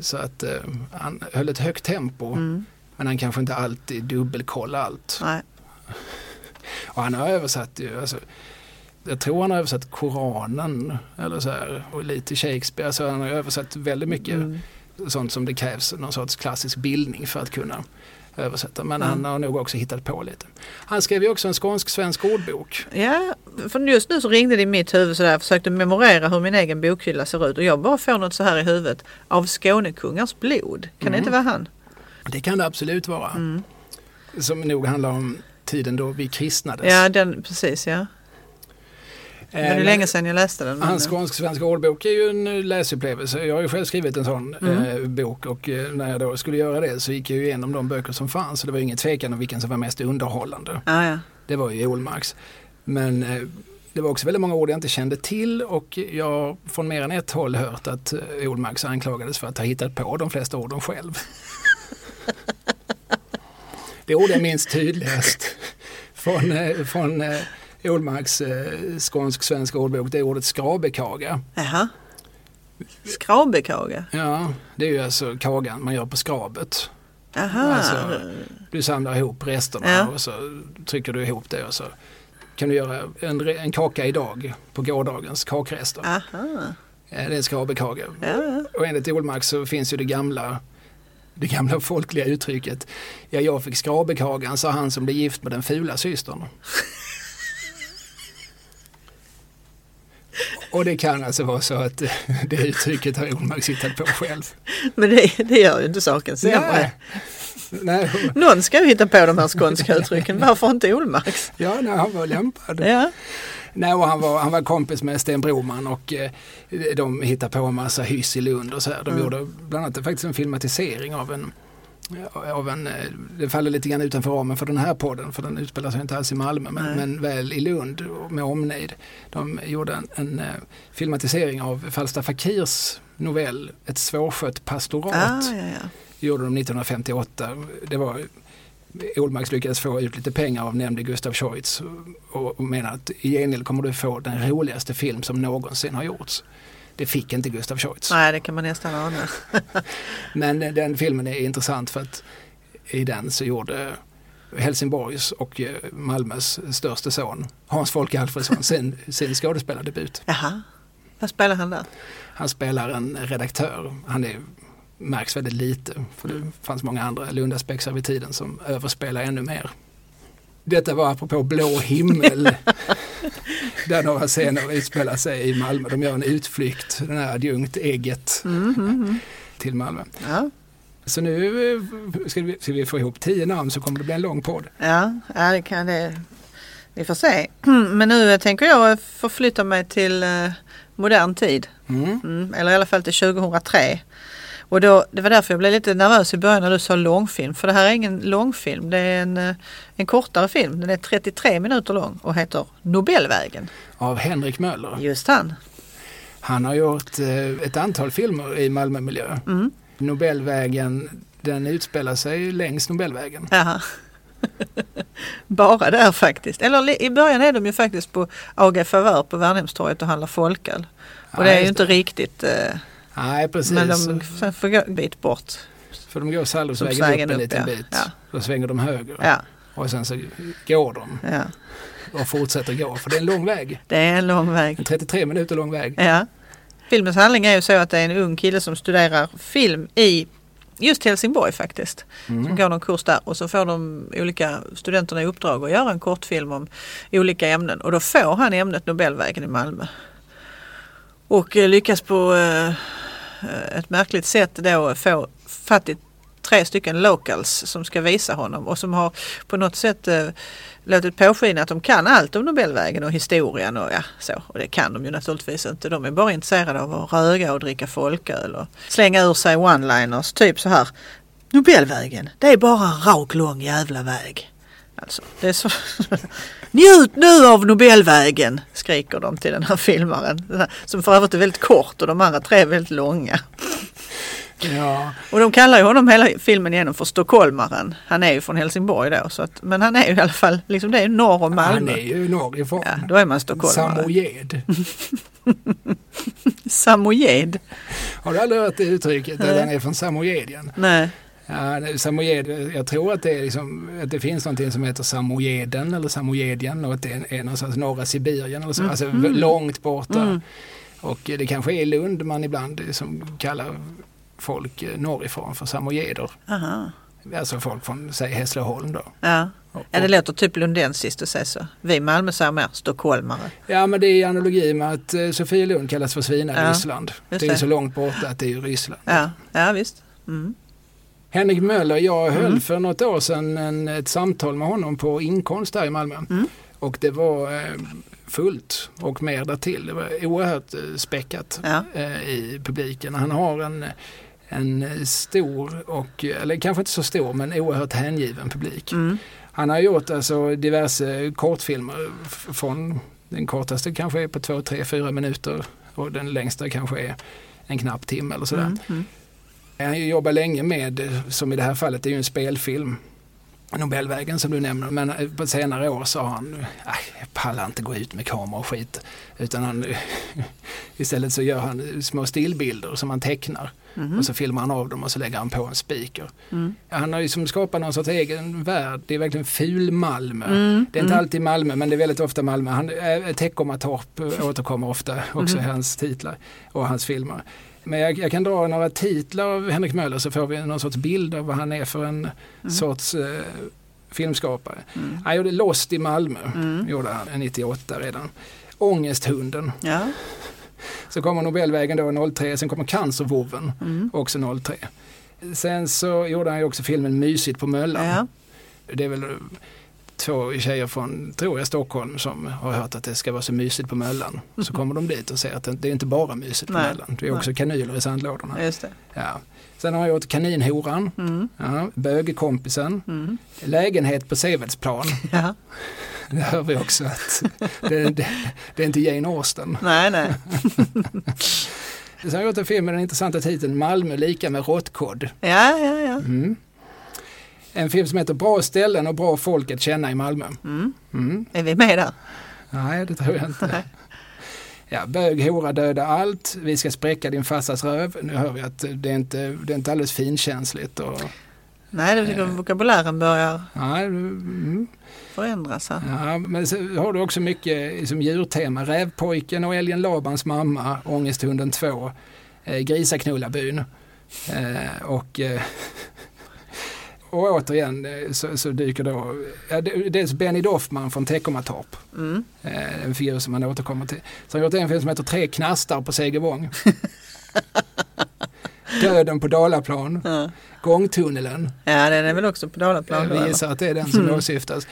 Så att eh, han höll ett högt tempo Mm. men han kanske inte alltid dubbelkollade allt. Nej. Och han har översatt ju, alltså, jag tror han har översatt Koranen eller så här, och lite Shakespeare. Så han har översatt väldigt mycket Mm. sånt som det krävs någon sorts klassisk bildning för att kunna översätta. Men Mm. han har nog också hittat på lite. Han skrev ju också en skånsk-svensk ordbok. Ja, för just nu så ringde det i mitt huvud sådär. Jag försökte memorera hur min egen bokhylla ser ut och jag bara får något så här i huvudet. Av Skånekungars blod. Kan det Mm. inte vara han? Det kan det absolut vara. Mm. Som nog handlar om tiden då vi kristnades. Ja, den, precis ja. Det Eh, är länge sedan jag läste den. men- Hans skånsk-svenska ordbok är ju en eh, läsupplevelse. Jag har ju själv skrivit en sån Mm. eh, bok och när jag då skulle göra det så gick jag igenom de böcker som fanns. Så det var ingen tvekan om vilken som var mest underhållande. Ja, ja. Det var ju Olmarks. Men det var också väldigt många ord jag inte kände till och jag har från mer än ett håll hört att Olmarks anklagades för att ha hittat på de flesta orden själv. det ord jag minns tydligast från, från Olmarks eh, skånsk-svenska ordbok det är ordet skrabekaga. Jaha. Skrabekage. Ja, det är ju alltså kagan man gör på skrabet. Jaha. Alltså, Du samlar ihop resterna Ja. och så trycker du ihop det och så kan du göra en, en kaka idag på gårdagens kakrester. Aha. Det är en skrabekage. Ja, ja. Och enligt Olmark så finns ju det gamla det gamla folkliga uttrycket Ja, jag fick skrabekagan, sa han som blev gift med den fula systern. Och det kan alltså vara så att eh, det uttrycket har Olmark hittat på själv. Men det, det gör ju inte saken sämre. Nej. Nej, Någon ska ju hitta på de här skånska uttrycken. Varför inte Olmarks? ja, nej, han var lämpad. Ja. Nej, och han, var, han var kompis med Sten Broman och eh, de hittade på en massa hyss i Lund och så här. De Mm. gjorde bland annat faktiskt en filmatisering av en, av en, eh, det faller lite grann utanför ramen för den här podden för den utspelar sig inte alls i Malmö men, men väl i Lund med omnejd. De gjorde en, en eh, filmatisering av Falstaff Fakirs novell Ett svårskött pastorat. Ah, ja, ja. gjorde de 1958. Det var Olmarks lyckades få ut lite pengar av nämnde Gustav Scheutz och, och menar att i gengäld kommer du få den roligaste film som någonsin har gjorts. Det fick inte Gustav Scheutz. Nej, det kan man nästan ana. Men den filmen är intressant för att i den så gjorde Helsingborgs och eh, Malmös största son Hans Folke Alfredsson sin, sin skådespelardebut. Jaha. Vad spelar han där? Han spelar en redaktör. Han är, märks väldigt lite för det fanns många andra Lundaspexar vid tiden som överspelar ännu mer. Detta var apropå blå himmel. där några scener utspelar sig i Malmö. De gör en utflykt, den här adjunkt-ägget Mm, mm, mm. till Malmö. Ja. Så nu eh, ska vi, ska vi få ihop tio namn så kommer det bli en lång podd. Ja, ja, det kan det. Vi får se. Men nu tänker jag förflytta mig till eh, modern tid. Mm. Mm, eller i alla fall till 2003. Och då, det var därför jag blev lite nervös i början när du sa långfilm. För det här är ingen långfilm. Det är en, eh, en kortare film. Den är 33 minuter lång och heter Nobelvägen. Av Henrik Möller. Just han. Han har gjort eh, ett antal filmer i Malmömiljö. Mm. Nobelvägen, den utspelar sig längs Nobelvägen. Jaha. Bara där faktiskt. Eller i början är de ju faktiskt på AG Favör på Värnhemstorget och handlar folköl. Och det är ju inte riktigt. Eh, Nej precis. Men de får gå en bit bort. För de går Sallusvägen upp en liten ja. bit. Ja. Då svänger de höger. Ja. Och sen så går de Ja. och fortsätter gå. För det är en lång väg. Det är en lång väg. En 33 minuter lång väg. Ja. Filmens handling är ju så att det är en ung kille som studerar film i just Helsingborg faktiskt. Som Mm. går någon kurs där och så får de olika studenterna i uppdrag att göra en kortfilm om olika ämnen och då får han ämnet Nobelvägen i Malmö. Och eh, lyckas på eh, Eh, ett märkligt sätt då få fatt i tre stycken locals som ska visa honom och som har på något sätt eh, låtit påskina att de kan allt om Nobelvägen och historien och ja, så. Och det kan de ju naturligtvis inte. De är bara intresserade av att röga och dricka folköl och slänga ur sig one-liners. Typ så här. Nobelvägen, det är bara en rak lång jävla väg. Alltså, det är så... Njut nu av Nobelvägen! skriker de till den här filmaren. Som för övrigt är väldigt kort och de andra tre är väldigt långa. Ja, Och de kallar ju honom hela filmen igenom för stockholmaren. Han är ju från Helsingborg då. Så att, men han är ju i alla fall, liksom det är ju norr om han Malmö. är ju norrifrån. Ja, då är man stockholmare. Samojed. Samojed. Har du aldrig hört det uttrycket? Att han är från Samojedien? Nej. Ja, Samojed, jag tror att det, liksom, att det finns någonting som heter Samojeden eller Samojedien och att det är, någonstans norra Sibirien eller så, Mm. alltså Mm. långt borta. Mm. Och det kanske är Lund man ibland som kallar folk eh, norrifrån för samojeder. Aha. Alltså folk från, säg Hässleholm då. Ja. Ja, det låter typ lundensiskt att säga så. Vi Malmö säger mer stockholmare. ja men det är i analogi med att eh, Sofielund kallas för Svina i Ja, Ryssland. Det är så långt borta att det är Ryssland. Ja, ja visst. Mm. Henrik Möller, jag höll Mm. för något år sedan en, ett samtal med honom på Inkomst här i Malmö. Mm. Och det var eh, fullt och mer därtill. Det var oerhört eh, späckat Ja. eh, i publiken. Han har en, en stor och, eller kanske inte så stor, men oerhört hängiven publik. Mm. Han har gjort alltså diverse kortfilmer från den kortaste kanske är på två, tre, fyra minuter och den längsta kanske är en knapp timme eller sådär. Mm. Mm. Han jobbat länge med, som i det här fallet, det är ju en spelfilm. Nobelvägen som du nämner, men eh, på senare år sa han, "Nej, jag pallar inte gå ut med kamera och skit. Utan han, istället så gör han små stillbilder som han tecknar Mhm. och så filmar han av dem och så lägger han på en speaker. Mm. Han har ju som skapat någon sorts egen värld, det är verkligen ful-Malmö. Mm. Det är inte Mm. alltid Malmö men det är väldigt ofta Malmö. Han, äh, Teckomatorp eh, återkommer ofta också i Mhm. hans titlar och hans filmer. Men jag, jag kan dra några titlar av Henrik Möller så får vi någon sorts bild av vad han är för en Mm. sorts eh, filmskapare. Mm. Han gjorde Lost i Malmö, Mm. gjorde han 98 redan. Ångesthunden, Ja. så kommer Nobelvägen då 03, sen kommer Cancervovven Mm. också 03. Sen så gjorde han ju också filmen Mysigt på Möllan. Ja. Det är väl två tjejer från, tror jag, Stockholm som har hört att det ska vara så mysigt på Möllan. Så kommer de dit och ser att det, är inte bara mysigt på Nej. Möllan. Det är också kanyler i sandlådorna. Just det. Ja. Sen har jag gjort Kaninhoran, Mm. ja, Bögkompisen, Mm. Lägenhet på Sevedsplan. Ja. Det hör vi också att det, det, det är inte Jane Austen. Nej, nej. Sen har jag gjort en film med den intressanta titeln Malmö lika med råttkodd. Ja, ja, ja. Mm. En film som heter Bra ställen och bra folk att känna i Malmö. Mm. Mm. Är vi med där? Nej, det tror jag inte. Nej. Ja, bög, hora, döda allt. Vi ska spräcka din farsas röv. Nu hör vi att det är inte, det är inte alldeles finkänsligt. Och, Nej, det tycker Eh. vokabulären börjar ja, mm, förändras här. ja, men så har du också mycket som djurtema. Rävpojken och älgen Labans mamma, Ångesthunden 2, eh, Grisaknullarbyn. Eh, och, eh, och återigen eh, så, så dyker då ja, det- dels Benny Doffman från Teckomatorp. Mm. Eh, en figur som man återkommer till. Så har gjort en film som heter Tre knastar på Segervång. Döden på Dalaplan, Ja. Gångtunneln. ja, den är väl också på Dalaplan? Vi gissar att det är den som Mm. åsyftas.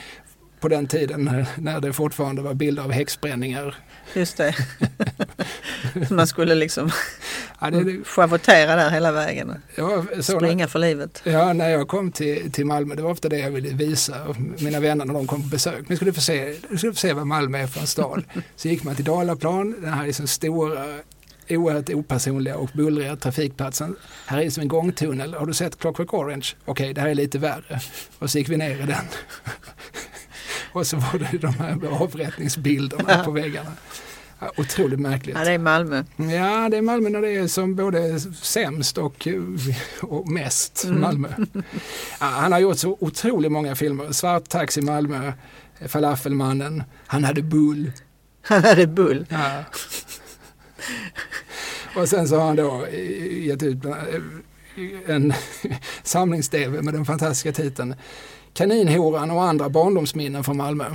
På den tiden när, när det fortfarande var bilder av häxbränningar. Just det. Man skulle liksom Ja, det, det, schavottera där hela vägen. jag, så, Springa för livet. ja, när jag kom till, till Malmö, det var ofta det jag ville visa mina vänner när de kom på besök. Men skulle få se, du skulle få se vad Malmö är för en stad. Så gick man till Dalaplan, den här liksom stora oerhört opersonliga och bullriga trafikplatsen. Här är som en gångtunnel. Har du sett Clockwork Orange? Okej, det här är lite värre. Och så gick vi ner i den. och så var det de här avrättningsbilderna på väggarna. Otroligt märkligt. Ja, det är Malmö. Ja, det är Malmö när det är som både sämst och, och mest Mm. Malmö. Ja, han har gjort så otroligt många filmer. Svart taxi Malmö, Falafelmannen, Han hade bull. Han hade bull. Ja. Och sen så har han då gett ut en samlings-TV med den fantastiska titeln Kaninhoran och andra barndomsminnen från Malmö.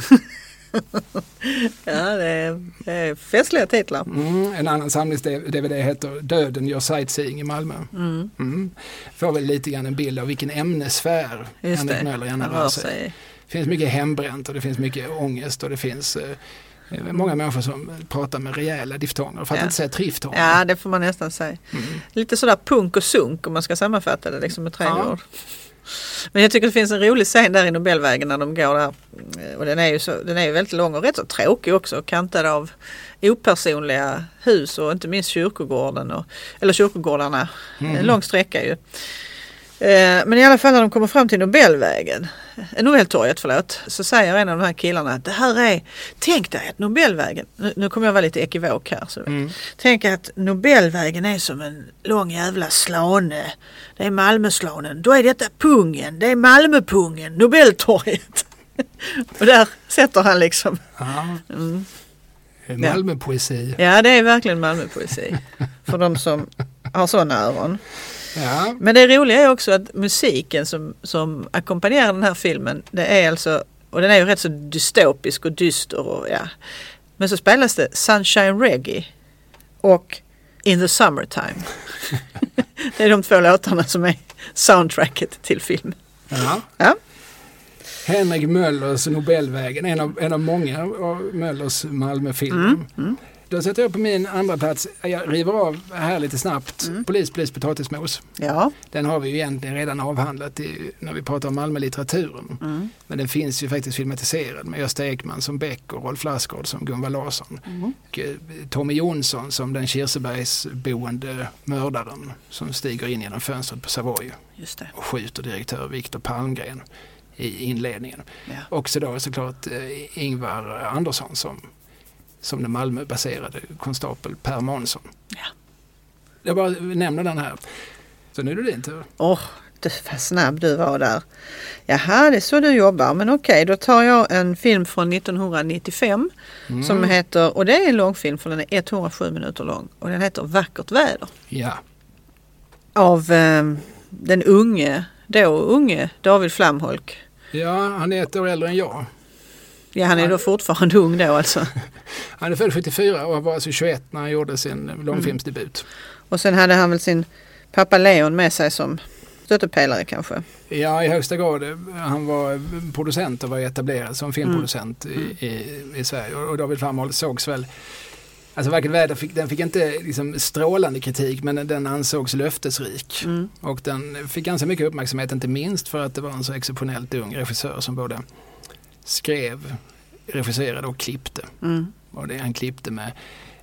Ja, det är, det är festliga titlar. Mm, en annan samlings-DVD heter Döden gör sightseeing i Malmö. Mm, Mm. Får väl lite grann en bild av vilken ämnesfär Henrik. Möller gärna rör sig. sig. Det finns mycket hembränt och det finns mycket ångest och det finns eh, eh, många människor som pratar med rejäla diftonger, för att Ja. inte säga triftonger. Ja, det får man nästan säga. Mm. Lite sådär punk och sunk om man ska sammanfatta det liksom med tre Ja. ord. Men jag tycker det finns en rolig scen där i Nobelvägen när de går där. Och den är ju, så, den är ju väldigt lång och rätt så tråkig också. Kantad av opersonliga hus och inte minst kyrkogården. Och, eller kyrkogårdarna. Mm. En lång sträcka ju. Eh, Men i alla fall när de kommer fram till Nobelvägen, Nobeltorget förlåt, så säger en av de här killarna att det här är, tänk dig att Nobelvägen, nu, nu kommer jag vara lite ekivok här, så Mm. Tänk att Nobelvägen är som en lång jävla slane. Det är Malmöslanen. Då är detta pungen. Det är Malmöpungen. Nobeltorget. Och där sätter han liksom. Ja. Mm. Malmöpoesi. Ja det är verkligen Malmöpoesi. För de som har sådana öron. Ja. Men det roliga är också att musiken som, som ackompanjerar den här filmen. Det är alltså, och den är ju rätt så dystopisk och dyster. Och, ja. Men så spelas det Sunshine Reggae och In the Summertime. det är de två låtarna som är soundtracket till filmen. Ja. Ja. Henrik Möllers Nobelvägen, en av, en av många av Möllers Malmöfilmer. Mm, mm. Då sätter jag på min andra plats, jag river av här lite snabbt, Mm. Polis, polis, potatismos. Ja. Den har vi ju egentligen redan avhandlat i, när vi pratar om Malmölitteraturen. Mm. Men den finns ju faktiskt filmatiserad med Gösta Ekman som Beck och Rolf Lassgård som Gunvar Larsson. Mm. Och eh, Tommy Jonsson som den Kirsebergsboende mördaren som stiger in genom fönstret på Savoy och skjuter direktör Viktor Palmgren i inledningen. Ja. Också då såklart eh, Ingvar Andersson som, som den Malmöbaserade konstapel Per Månsson. Ja. Jag bara nämner den här. Så nu är det din tur. Åh, du, vad snabb du var där. Jaha, det är så du jobbar. Men okej, då tar jag en film från 1995 Mm. som heter, och det är en långfilm för den är 107 minuter lång och den heter Vackert väder. Ja, Av eh, den unge, då unge David Flamholk. ja, han är ett år äldre än jag. Ja, han är då fortfarande ung då alltså. Han är född 74 och var alltså 21 när han gjorde sin långfilmsdebut. Och sen hade han väl sin pappa Leon med sig som stöttepelare kanske. Ja, i högsta grad. Han var producent och var etablerad som filmproducent i, i, i Sverige. Och David Flamholm sågs väl Alltså Vackert väder fick, den fick inte liksom strålande kritik men den ansågs löftesrik. Mm. Och den fick ganska mycket uppmärksamhet, inte minst för att det var en så exceptionellt ung regissör som både skrev, regisserade och klippte. Mm. Och det han klippte med,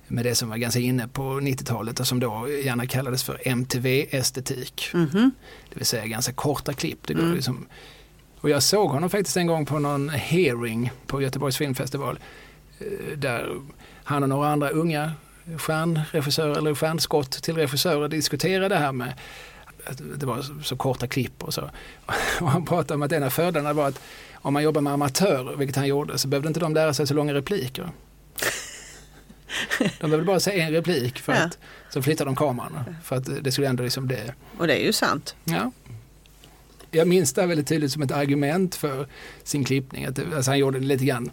med det som var ganska inne på 90-talet och som då gärna kallades för MTV-estetik. Mhm. Det vill säga ganska korta klipp. Det går Mm. liksom, och jag såg honom faktiskt en gång på någon hearing på Göteborgs filmfestival. eh, Där han och några andra unga stjärnregissörer eller stjärnskott till regissörer diskuterade det här med att det var så, så korta klipp och så. Och han pratade om att en av fördelarna var att om man jobbar med amatörer, vilket han gjorde, så behövde inte de lära sig så långa repliker. De behövde bara säga en replik för Ja. att så flyttar de kameran. För att det skulle ändå liksom det Och det är ju sant. Ja. Jag minns det här väldigt tydligt som ett argument för sin klippning. Att det, alltså han gjorde det lite grann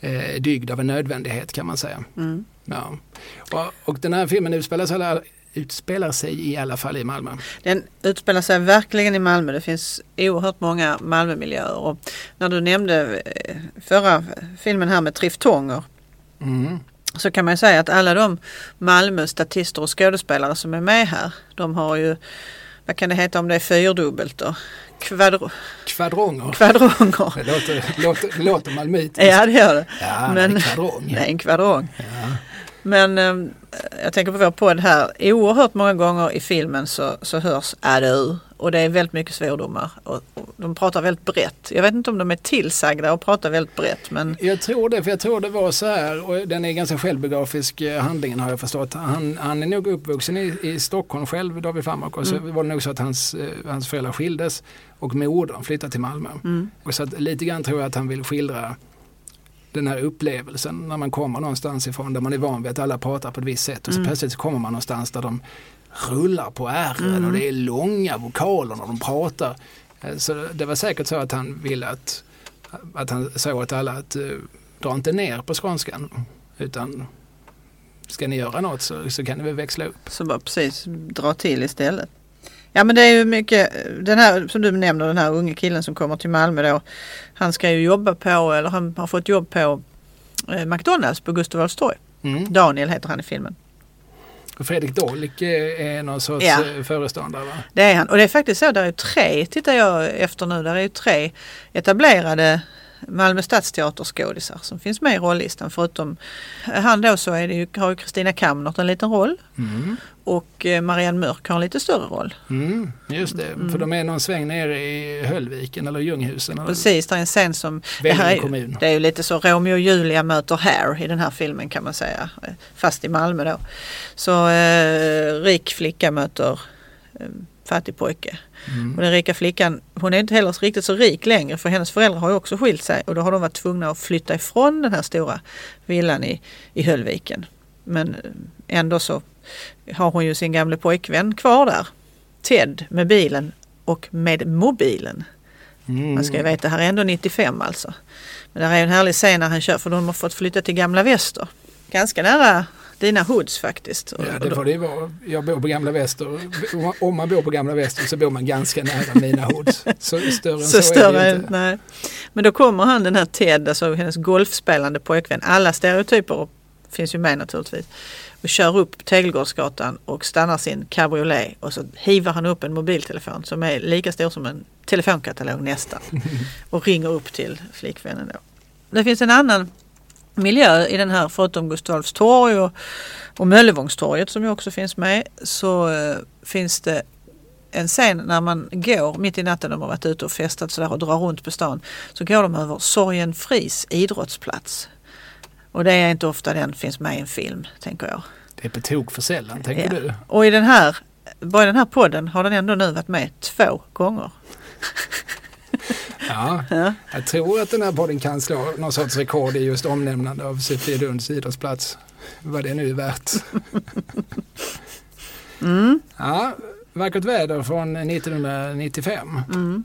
eh, dygd av en nödvändighet kan man säga. Mm. Ja. Och, och den här filmen utspelar sig, utspelar sig i alla fall i Malmö. Den utspelar sig verkligen i Malmö. Det finns oerhört många Malmömiljöer. Och när du nämnde eh, förra filmen här med triftonger Mm. så kan man säga att alla de Malmö statister och skådespelare som är med här, de har ju, vad kan det heta om det är fyrdubbelt då? Kvadro, Kvadronger. kvadronger. Det låter, låter, låter malmöitiskt. Ja det gör det. Ja, men- men, kvadrong. Det är en kvadrong. Ja. Men eh, jag tänker på vår podd här, oerhört många gånger i filmen så, så hörs adu och det är väldigt mycket svordomar. Och, och de pratar väldigt brett. Jag vet inte om de är tillsagda och pratar väldigt brett men Jag tror det, för jag tror det var så här, och den är ganska självbiografisk eh, handlingen har jag förstått. Han, han är nog uppvuxen i, i Stockholm själv, David Farmak, och så Mm. var det nog så att hans, eh, hans föräldrar skildes och modern flyttade till Malmö. mm, Och så att, lite grann tror jag att han vill skildra den här upplevelsen när man kommer någonstans ifrån där man är van vid att alla pratar på ett visst sätt och så Mm. plötsligt så kommer man någonstans där de rullar på ärren Mm. och det är långa vokaler när de pratar. Eh, Så det var säkert så att han ville att, att han sa åt alla att uh, dra inte ner på skånskan utan ska ni göra något så, så kan ni väl växla upp. så bara precis dra till istället. Ja men det är ju mycket, den här som du nämner den här unge killen som kommer till Malmö då. Han ska ju jobba på, eller han har fått jobb på eh, McDonalds på Gustav Adolfs torg. Mm. Daniel heter han i filmen. Fredrik Dolik eh, är någon sorts Ja. eh, föreståndare va? Det är han. Och det är faktiskt så, där är tre, tittar jag efter nu, där är ju tre etablerade Malmö stadsteaterskådisar som finns med i rollistan. Förutom han då så är det ju, har Kristina Kamnert en liten roll Mm. och eh, Marianne Mörk har en lite större roll. Mm, just det, Mm. för de är någon sväng nere i Höllviken eller Ljunghusen. Eller Precis, det är en scen som det här är, det är ju lite så Romeo och Julia möter Hair i den här filmen kan man säga. Fast i Malmö då. Så eh, rik flicka möter eh, fattig pojke. Mm. Och den rika flickan, hon är inte heller riktigt så rik längre för hennes föräldrar har ju också skilt sig och då har de varit tvungna att flytta ifrån den här stora villan i, i Höllviken. Men eh, ändå så har hon ju sin gamle pojkvän kvar där. Ted med bilen och med mobilen. Mm. Man ska ju veta, här är ändå 95 alltså. Men det är en härlig scen när han kör för de har fått flytta till Gamla Väster. Ganska nära dina hoods faktiskt. Ja, det får det vara. Jag bor på Gamla Väster. Om man bor på Gamla Väster så bor man ganska nära mina hoods. Så större än så, så är större det än, inte. nej. Men då kommer han den här Ted, alltså hennes golfspelande pojkvän. Alla stereotyper finns ju med naturligtvis. Och kör upp Tegelgårdsgatan och stannar sin cabriolet och så hivar han upp en mobiltelefon som är lika stor som en telefonkatalog nästan. Och ringer upp till flickvännen då. Det finns en annan miljö i den här förutom Gustav Adolfs torg och, och Möllevångstorget som ju också finns med så eh, finns det en scen när man går mitt i natten, de har varit ute och festat sådär och drar runt på stan, så går de över Sorgenfris idrottsplats. Och det är inte ofta den finns med i en film, tänker jag. Det är på tok för sällan, tänker Ja. du? Och i den här, bara i den här podden har den ändå nu varit med två gånger. Ja, Ja. jag tror att den här podden kan slå någon sorts rekord i just omnämnande av Sofielunds idrottsplats. Vad det nu är värt. Mm, Ja, vackert väder från 1995. mm.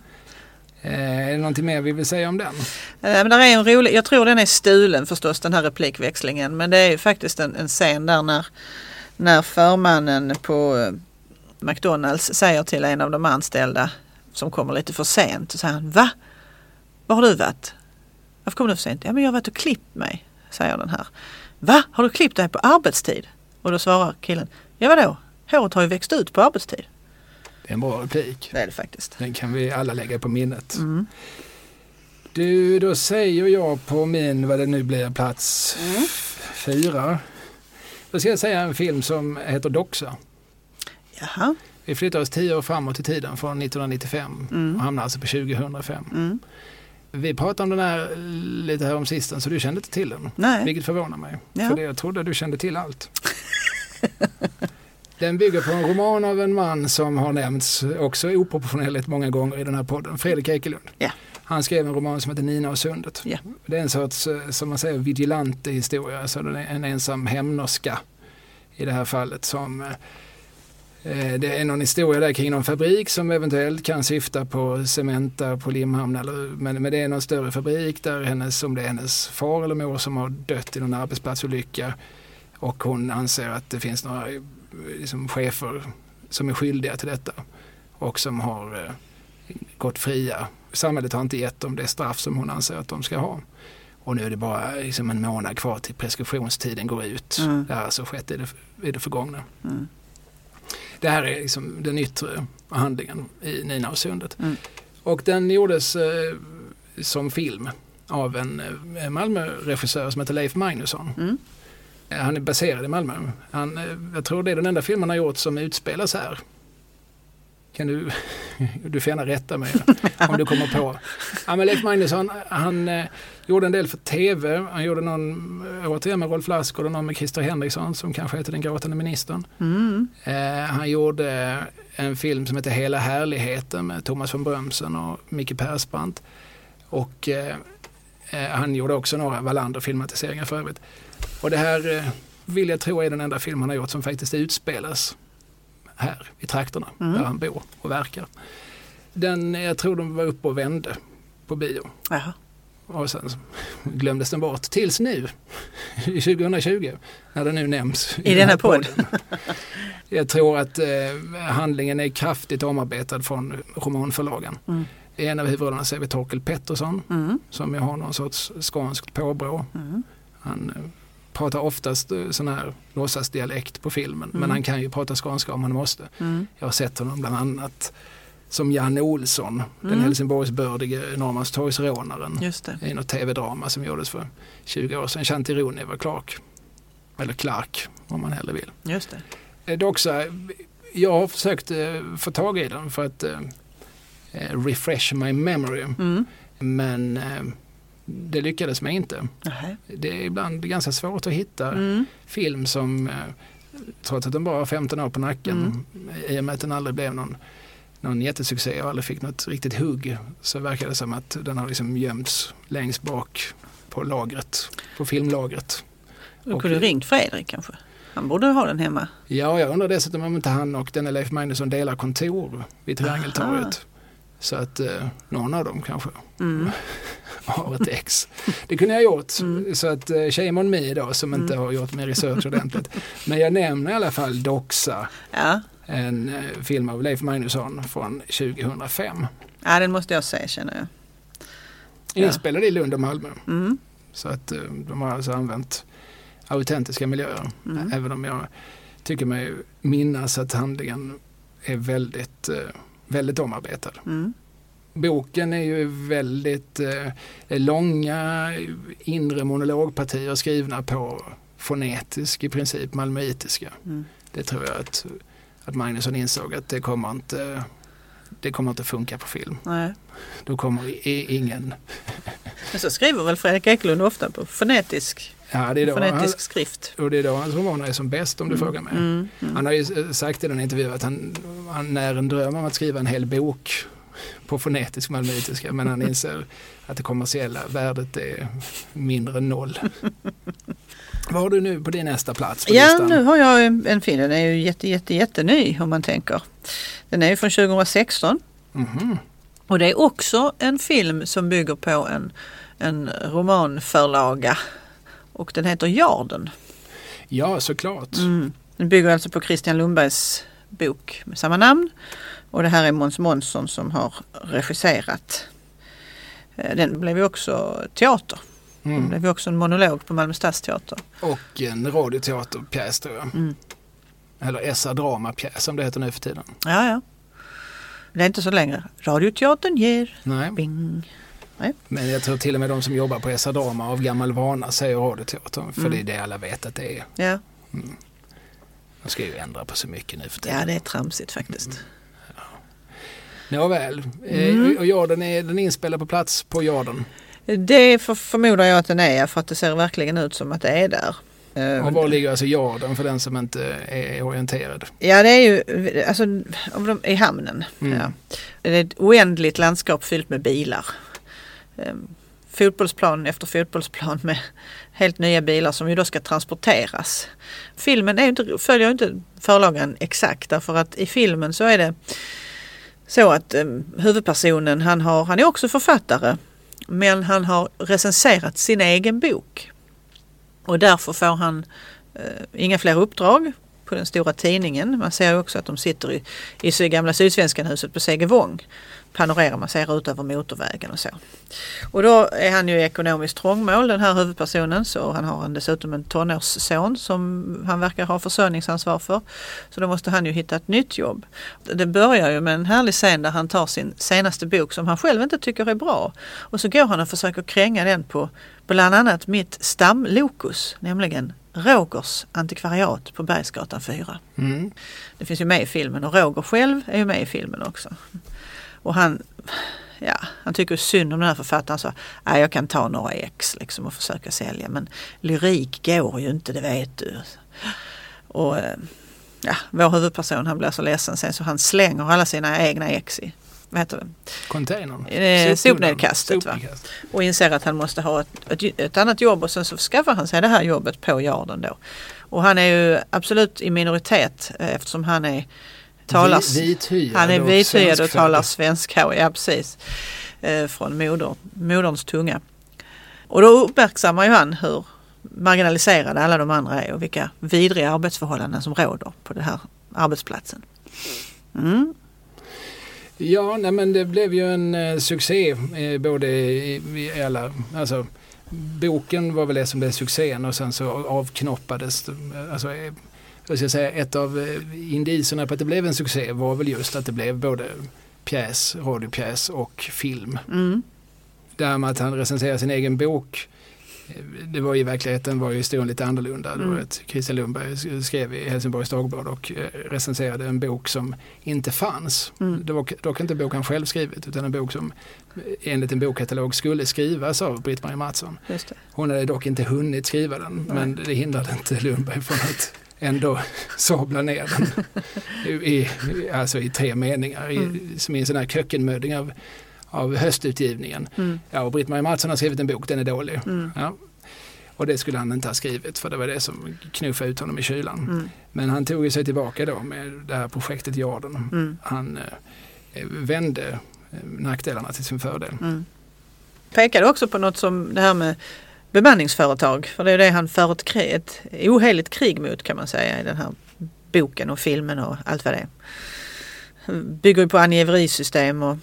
Eh, är det någonting mer vi vill säga om den? Eh, Men där är en rolig, jag tror den är stulen förstås den här replikväxlingen men det är ju faktiskt en, en scen där när, när förmannen på eh, McDonalds säger till en av de anställda som kommer lite för sent och säger han Va? Var har du varit? Varför kommer du för sent? Ja men jag har varit och klippt mig, säger den här. Va? Har du klippt dig på arbetstid? Och då svarar killen Ja vadå? Håret har ju växt ut på arbetstid. Det är en bra replik. Det är det faktiskt. Den kan vi alla lägga på minnet. Mm. Du, då säger jag på min, vad det nu blir, plats Mm. fyra. Då ska jag säga en film som heter Doxa. Jaha. Vi flyttar oss tio år framåt i tiden från 1995 Mm. och hamnar alltså på 2005. Mm. Vi pratade om den här lite här om sisten så du kände inte till den. Nej. Vilket förvånar mig. Ja. För det jag trodde du kände till allt. Den bygger på en roman av en man som har nämnts också oproportionerligt många gånger i den här podden, Fredrik Ekelund. Ja. Han skrev en roman som heter Nina och sundet. Ja. Det är en sorts, eh, som man säger, vigilante historia, alltså en ensam hämnerska i det här fallet som Eh, Det är någon historia där kring någon fabrik som eventuellt kan syfta på Cementa på Limhamn. Eller, men, men det är någon större fabrik där hennes, om det är hennes far eller mor som har dött i någon arbetsplatsolycka. Och hon anser att det finns några eh, liksom, chefer som är skyldiga till detta. Och som har eh, gått fria. Samhället har inte gett dem det straff som hon anser att de ska ha. Och nu är det bara liksom, en månad kvar till preskriptionstiden går ut. Mm. Det har alltså skett i det, i det förgångna. Mm. Det här är liksom den yttre handlingen i Nina och sundet. Mm. Och den gjordes eh, som film av en eh, Malmö-regissör som heter Leif Magnusson. Mm. Han är baserad i Malmö. Han, eh, jag tror det är den enda film han har gjort som utspelas här. Kan du, du får gärna rätta mig om du kommer på. Ja, men Leif Magnusson, han eh, gjorde en del för tv. Han gjorde någon, återigen med Rolf Lassgård och någon med Christer Henriksson som kanske heter Den gråtande ministern. Mm. Eh, han gjorde en film som heter Hela härligheten med Thomas von Brömsen och Micke Persbrandt. Och eh, eh, han gjorde också några Wallander-filmatiseringar för övrigt. Och det här eh, vill jag tro är den enda film han har gjort som faktiskt utspelas här i trakterna Mm. där han bor och verkar. Den, jag tror de var uppe och vände på bio. Jaha. Och sen glömdes den bort tills nu, 2020, när den nu nämns. I den denna här podd. podden. Jag tror att eh, handlingen är kraftigt omarbetad från romanförlagen. Mm. I en av huvudrollerna ser vi Torkel Pettersson Mm. som ju har någon sorts skånskt påbrå. Mm. Han eh, pratar oftast eh, sån här låtsasdialekt på filmen men Mm. han kan ju prata skånska om han måste. Mm. Jag har sett honom bland annat som Janne Olsson, den Mm. Helsingborgsbördige Norrmalmstorgsrånaren i något tv-drama som gjordes för 20 år sedan. Shanti Rooney Clark. Eller Clark om man hellre vill. Just det. Eh, Dock så, eh, jag har försökt få tag i den för att refresh my memory. Mm. Men det lyckades mig inte. Nähä. Det är ibland ganska svårt att hitta Mm. film som, eh, trots att den bara har 15 år på nacken, i och med att den aldrig blev någon, någon jättesuccé och aldrig fick något riktigt hugg, så verkar det som att den har liksom gömts längst bak på lagret, på filmlagret. Du Och- kunde ringt Fredrik kanske. Han borde ha den hemma. Ja, jag undrar dessutom om inte han och denne Leif Magnusson delar kontor vid Triangeltorget. Så att eh, någon av dem kanske Mm. har ett ex. Det kunde jag gjort. Mm. Så att eh, shame on me då som inte Mm. har gjort min research ordentligt. Men jag nämner i alla fall Doxa, Ja. en eh, film av Leif Magnusson från 2005. ja, den måste jag se känner jag. Ja. Inspelad i Lund och Malmö. Mm. Så att eh, de har alltså använt autentiska miljöer. Mm. Även om jag tycker mig minnas att handlingen är väldigt, eh, väldigt omarbetad. Mm. Boken är ju väldigt eh, långa inre monologpartier skrivna på fonetisk i princip, malmöitiska. Mm. Det tror jag att, att Magnusson insåg att det kommer inte det kommer inte funka på film. Nej. Då kommer i- ingen... Men så skriver väl Fredrik Ekelund ofta på fonetisk, Ja, det är då, han, fonetisk skrift. och det är då hans romaner är som bäst om du frågar mig. Mm. Mm. Han har ju eh, sagt i den intervjun att han, han när en dröm om att skriva en hel bok på fonetisk malmöitiska men han inser att det kommersiella värdet är mindre än noll. Vad har du nu på din nästa plats Ja, listan? nu har jag en film. Den är ju jätte, jätte, jätteny om man tänker. Den är ju från 2016 Mhm. och det är också en film som bygger på en, en romanförlaga och den heter Jarden. Ja, såklart. Mm. Den bygger alltså på Christian Lundbergs bok med samma namn och det här är Måns Månsson som har regisserat. Eh, Den blev ju också teater. Den Mm. blev ju också en monolog på Malmö stadsteater. Och en radioteaterpjäs tror jag. Mm. Eller SR Dramapjäs som det heter nu för tiden. Ja, ja. Det är inte så längre. Radioteatern ger Nej, bing. Men jag tror till och med de som jobbar på SR Drama av gammal vana säger radioteater. För Mm. det är det alla vet att det är. Ja. De ska ju ändra på så mycket nu för tiden. ja, det är tramsigt faktiskt. Nåväl, eh, Mm. och Jarden är den inspelad på plats på Jarden. Det för, förmodar jag att den är för att det ser verkligen ut som att det är där. Eh, Och var ligger alltså Jarden för den som inte är orienterad? Ja det är ju alltså, om de, i hamnen. Mm. Ja. Det är ett oändligt landskap fyllt med bilar. Eh, fotbollsplan efter fotbollsplan med helt nya bilar som ju då ska transporteras. Filmen är inte, följer inte förlagan exakt därför att i filmen så är det så att eh, huvudpersonen han, har, han är också författare men han har recenserat sin egen bok. Och därför får han eh, inga fler uppdrag på den stora tidningen. Man ser ju också att de sitter i, i gamla Sydsvenskan huset på Segevång. Panorerar, man ser ut över motorvägen och så. Och då är han ju ekonomiskt trångmål den här huvudpersonen så han har en, dessutom en tonårsson som han verkar ha försörjningsansvar för. Så då måste han ju hitta ett nytt jobb. Det börjar ju med en härlig scen där han tar sin senaste bok som han själv inte tycker är bra och så går han och försöker kränga den på bland annat mitt stamlokus, nämligen Rogers antikvariat på Bergsgatan 4. Mm. Det finns ju med i filmen och Roger själv är ju med i filmen också. Och han, ja, han tycker synd om den här författaren. Så, ja, jag kan ta några ex liksom och försöka sälja men lyrik går ju inte, det vet du. Och eh, ja, vår huvudperson han blir så ledsen sen så han slänger alla sina egna ex i vad heter det? Containern? Eh, sopnedkastet. Och inser att han måste ha ett, ett, ett annat jobb och sen så skaffar han sig det här jobbet på Yarden då. Och han är ju absolut i minoritet eh, eftersom han är talar, Vi- vithyad han är vithyad och talar svenska. Ja precis. Eh, från moder, moderns tunga. Och då uppmärksammar ju han hur marginaliserade alla de andra är och vilka vidriga arbetsförhållanden som råder på den här arbetsplatsen. Mm. Ja, nej, men det blev ju en eh, succé eh, både i, i alla, alltså boken var väl det som blev succén och sen så avknoppades, alltså eh, vad ska jag säga, ett av eh, indicierna på att det blev en succé var väl just att det blev både pjäs, radiopjäs och film. Mm. Här med att han recenserar sin egen bok eh, det var i verkligheten var ju historien lite annorlunda. Mm. att Christian Lundberg skrev i Helsingborgs Dagblad och eh, recenserade en bok som inte fanns. Mm. Det var dock inte en bok han själv skrivit utan en bok som enligt en bokkatalog skulle skrivas av Britt-Marie Mattsson. Hon hade dock inte hunnit skriva den men det hindrade inte Lundberg från att ändå sabla ner den i, alltså i tre meningar i, Mm. som i en sån här kökkenmödding av, av höstutgivningen. Mm. Ja, och Britt-Marie Mattsson har skrivit en bok, den är dålig. Mm. Ja. Och det skulle han inte ha skrivit för det var det som knuffade ut honom i kylan. Mm. Men han tog sig tillbaka då med det här projektet Jarden. Mm. Han eh, vände eh, nackdelarna till sin fördel. Mm. Pekade också på något som det här med bemanningsföretag. För det är det han för ett, krig, ett oheligt krig mot kan man säga i den här boken och filmen och allt vad det är. Bygger ju på angiverisystem och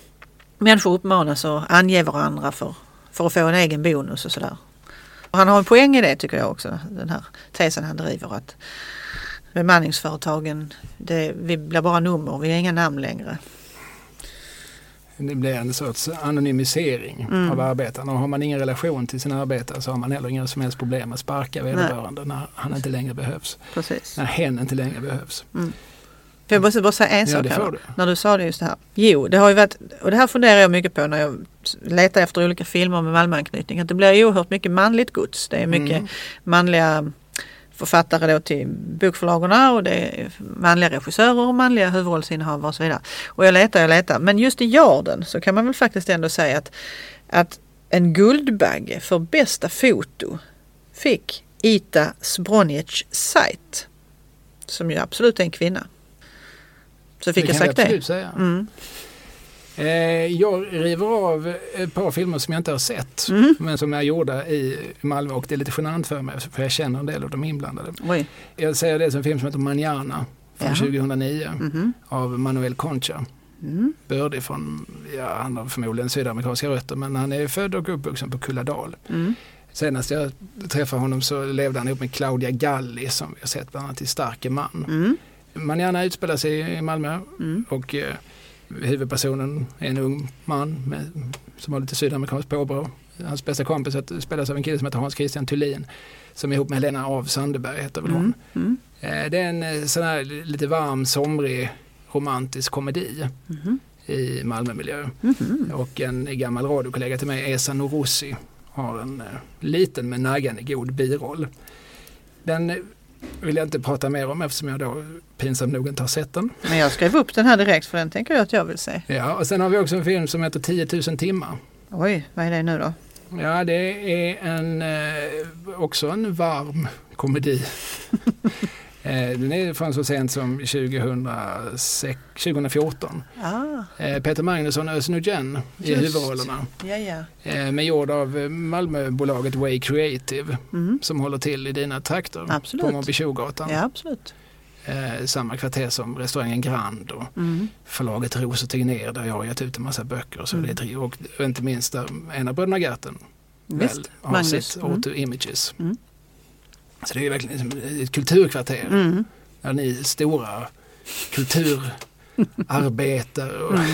människor uppmanas att ange varandra för, för att få en egen bonus och sådär. Och han har en poäng i det tycker jag också, den här tesen han driver att bemanningsföretagen, det, vi blir bara nummer, vi har inga namn längre. Det blir en sorts anonymisering Mm. av arbetarna. Och har man ingen relation till sina arbetare så har man heller inga som helst problem att sparka vederbörande när han inte längre behövs. Precis. När hen inte längre behövs. För jag måste bara säga en Ja, sak här. När du sa det just det här. Jo, det har ju varit, och det här funderar jag mycket på när jag letar efter olika filmer med Malmöanknytning. Att det blir oerhört mycket manligt gods. Det är mycket Mm. manliga författare då till bokförlagorna och det är manliga regissörer och manliga huvudrollsinnehavare och så vidare. Och jag letar, jag letar. Men just i Jarden så kan man väl faktiskt ändå säga att, att en Guldbagge för bästa foto fick Ita Zbroniec Sajt. Som ju absolut är en kvinna. Så fick det jag sagt det. säga. Mm. Eh, jag river av ett par filmer som jag inte har sett. Mm. Men som är gjorda i Malmö och det är lite genant för mig för jag känner en del av de inblandade. Oj. Jag säger det som en film som heter Manana från Jaha. 2009 Mhm. av Manuel Concha. Mm. Bördig från, ja han har förmodligen sydamerikanska rötter men han är född och uppvuxen på Kulladal. Mm. Senast jag träffade honom så levde han ihop med Claudia Galli som vi har sett bland annat i Starke man. Mm. Manana utspelar sig i Malmö Mm. och eh, huvudpersonen är en ung man med, som har lite sydamerikanskt påbrå. Hans bästa kompis spelas av en kille som heter Hans Christian Thulin som är ihop med Helena av Sandberg heter väl hon. Mm. Mm. Eh, det är en eh, sån här lite varm, somrig, romantisk komedi Mhm. i Malmömiljö. Mhm. Och en gammal radiokollega till mig, Esa Norossi, har en eh, liten men naggande god biroll. Den vill jag inte prata mer om eftersom jag då pinsamt nog inte har sett den. Men jag skrev upp den här direkt för den tänker jag att jag vill se. Ja, och sen har vi också en film som heter 10 000 timmar. Oj, vad är det nu då? Ja, det är en, eh, också en varm komedi. eh, den är från så sent som 2006, 2014. Ah, Eh, Peter Magnusson och Özz Nujen i huvudrollerna. ja ja. Eh, med gjord av Malmöbolaget Way Creative Mm. som håller till i dina trakter Absolut. på Montbetjogatan. Ja, absolut. Samma kvarter som restaurangen Grand och Mm. förlaget Ros och Tegnér där jag har gett ut en massa böcker. Så Mm. det och inte minst där en av bröderna Gerten väl har Magnus. sitt Mm. Auto Images. Mm. Så det är verkligen ett kulturkvarter Mm. där ni stora kulturarbetare och Mm.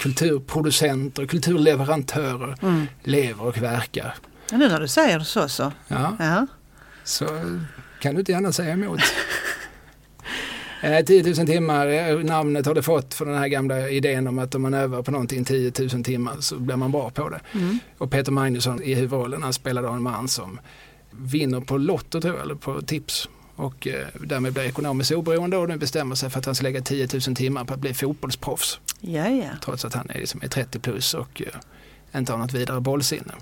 kulturproducenter och kulturleverantörer Mm. lever och verkar. Ja, nu när du säger så så. Ja, Ja. så kan du inte gärna säga emot. Eh, 10 000 timmar, eh, namnet har det fått för den här gamla idén om att om man övar på någonting 10 000 timmar så blir man bra på det. Mm. Och Peter Magnusson i huvudrollen, han spelar då en man som vinner på Lotto tror jag, eller på tips. Och eh, därmed blir ekonomiskt oberoende och nu bestämmer sig för att han ska lägga 10 000 timmar på att bli fotbollsproffs. Ja, ja. Trots att han är, liksom, är 30 plus och eh, inte har något vidare bollsinne.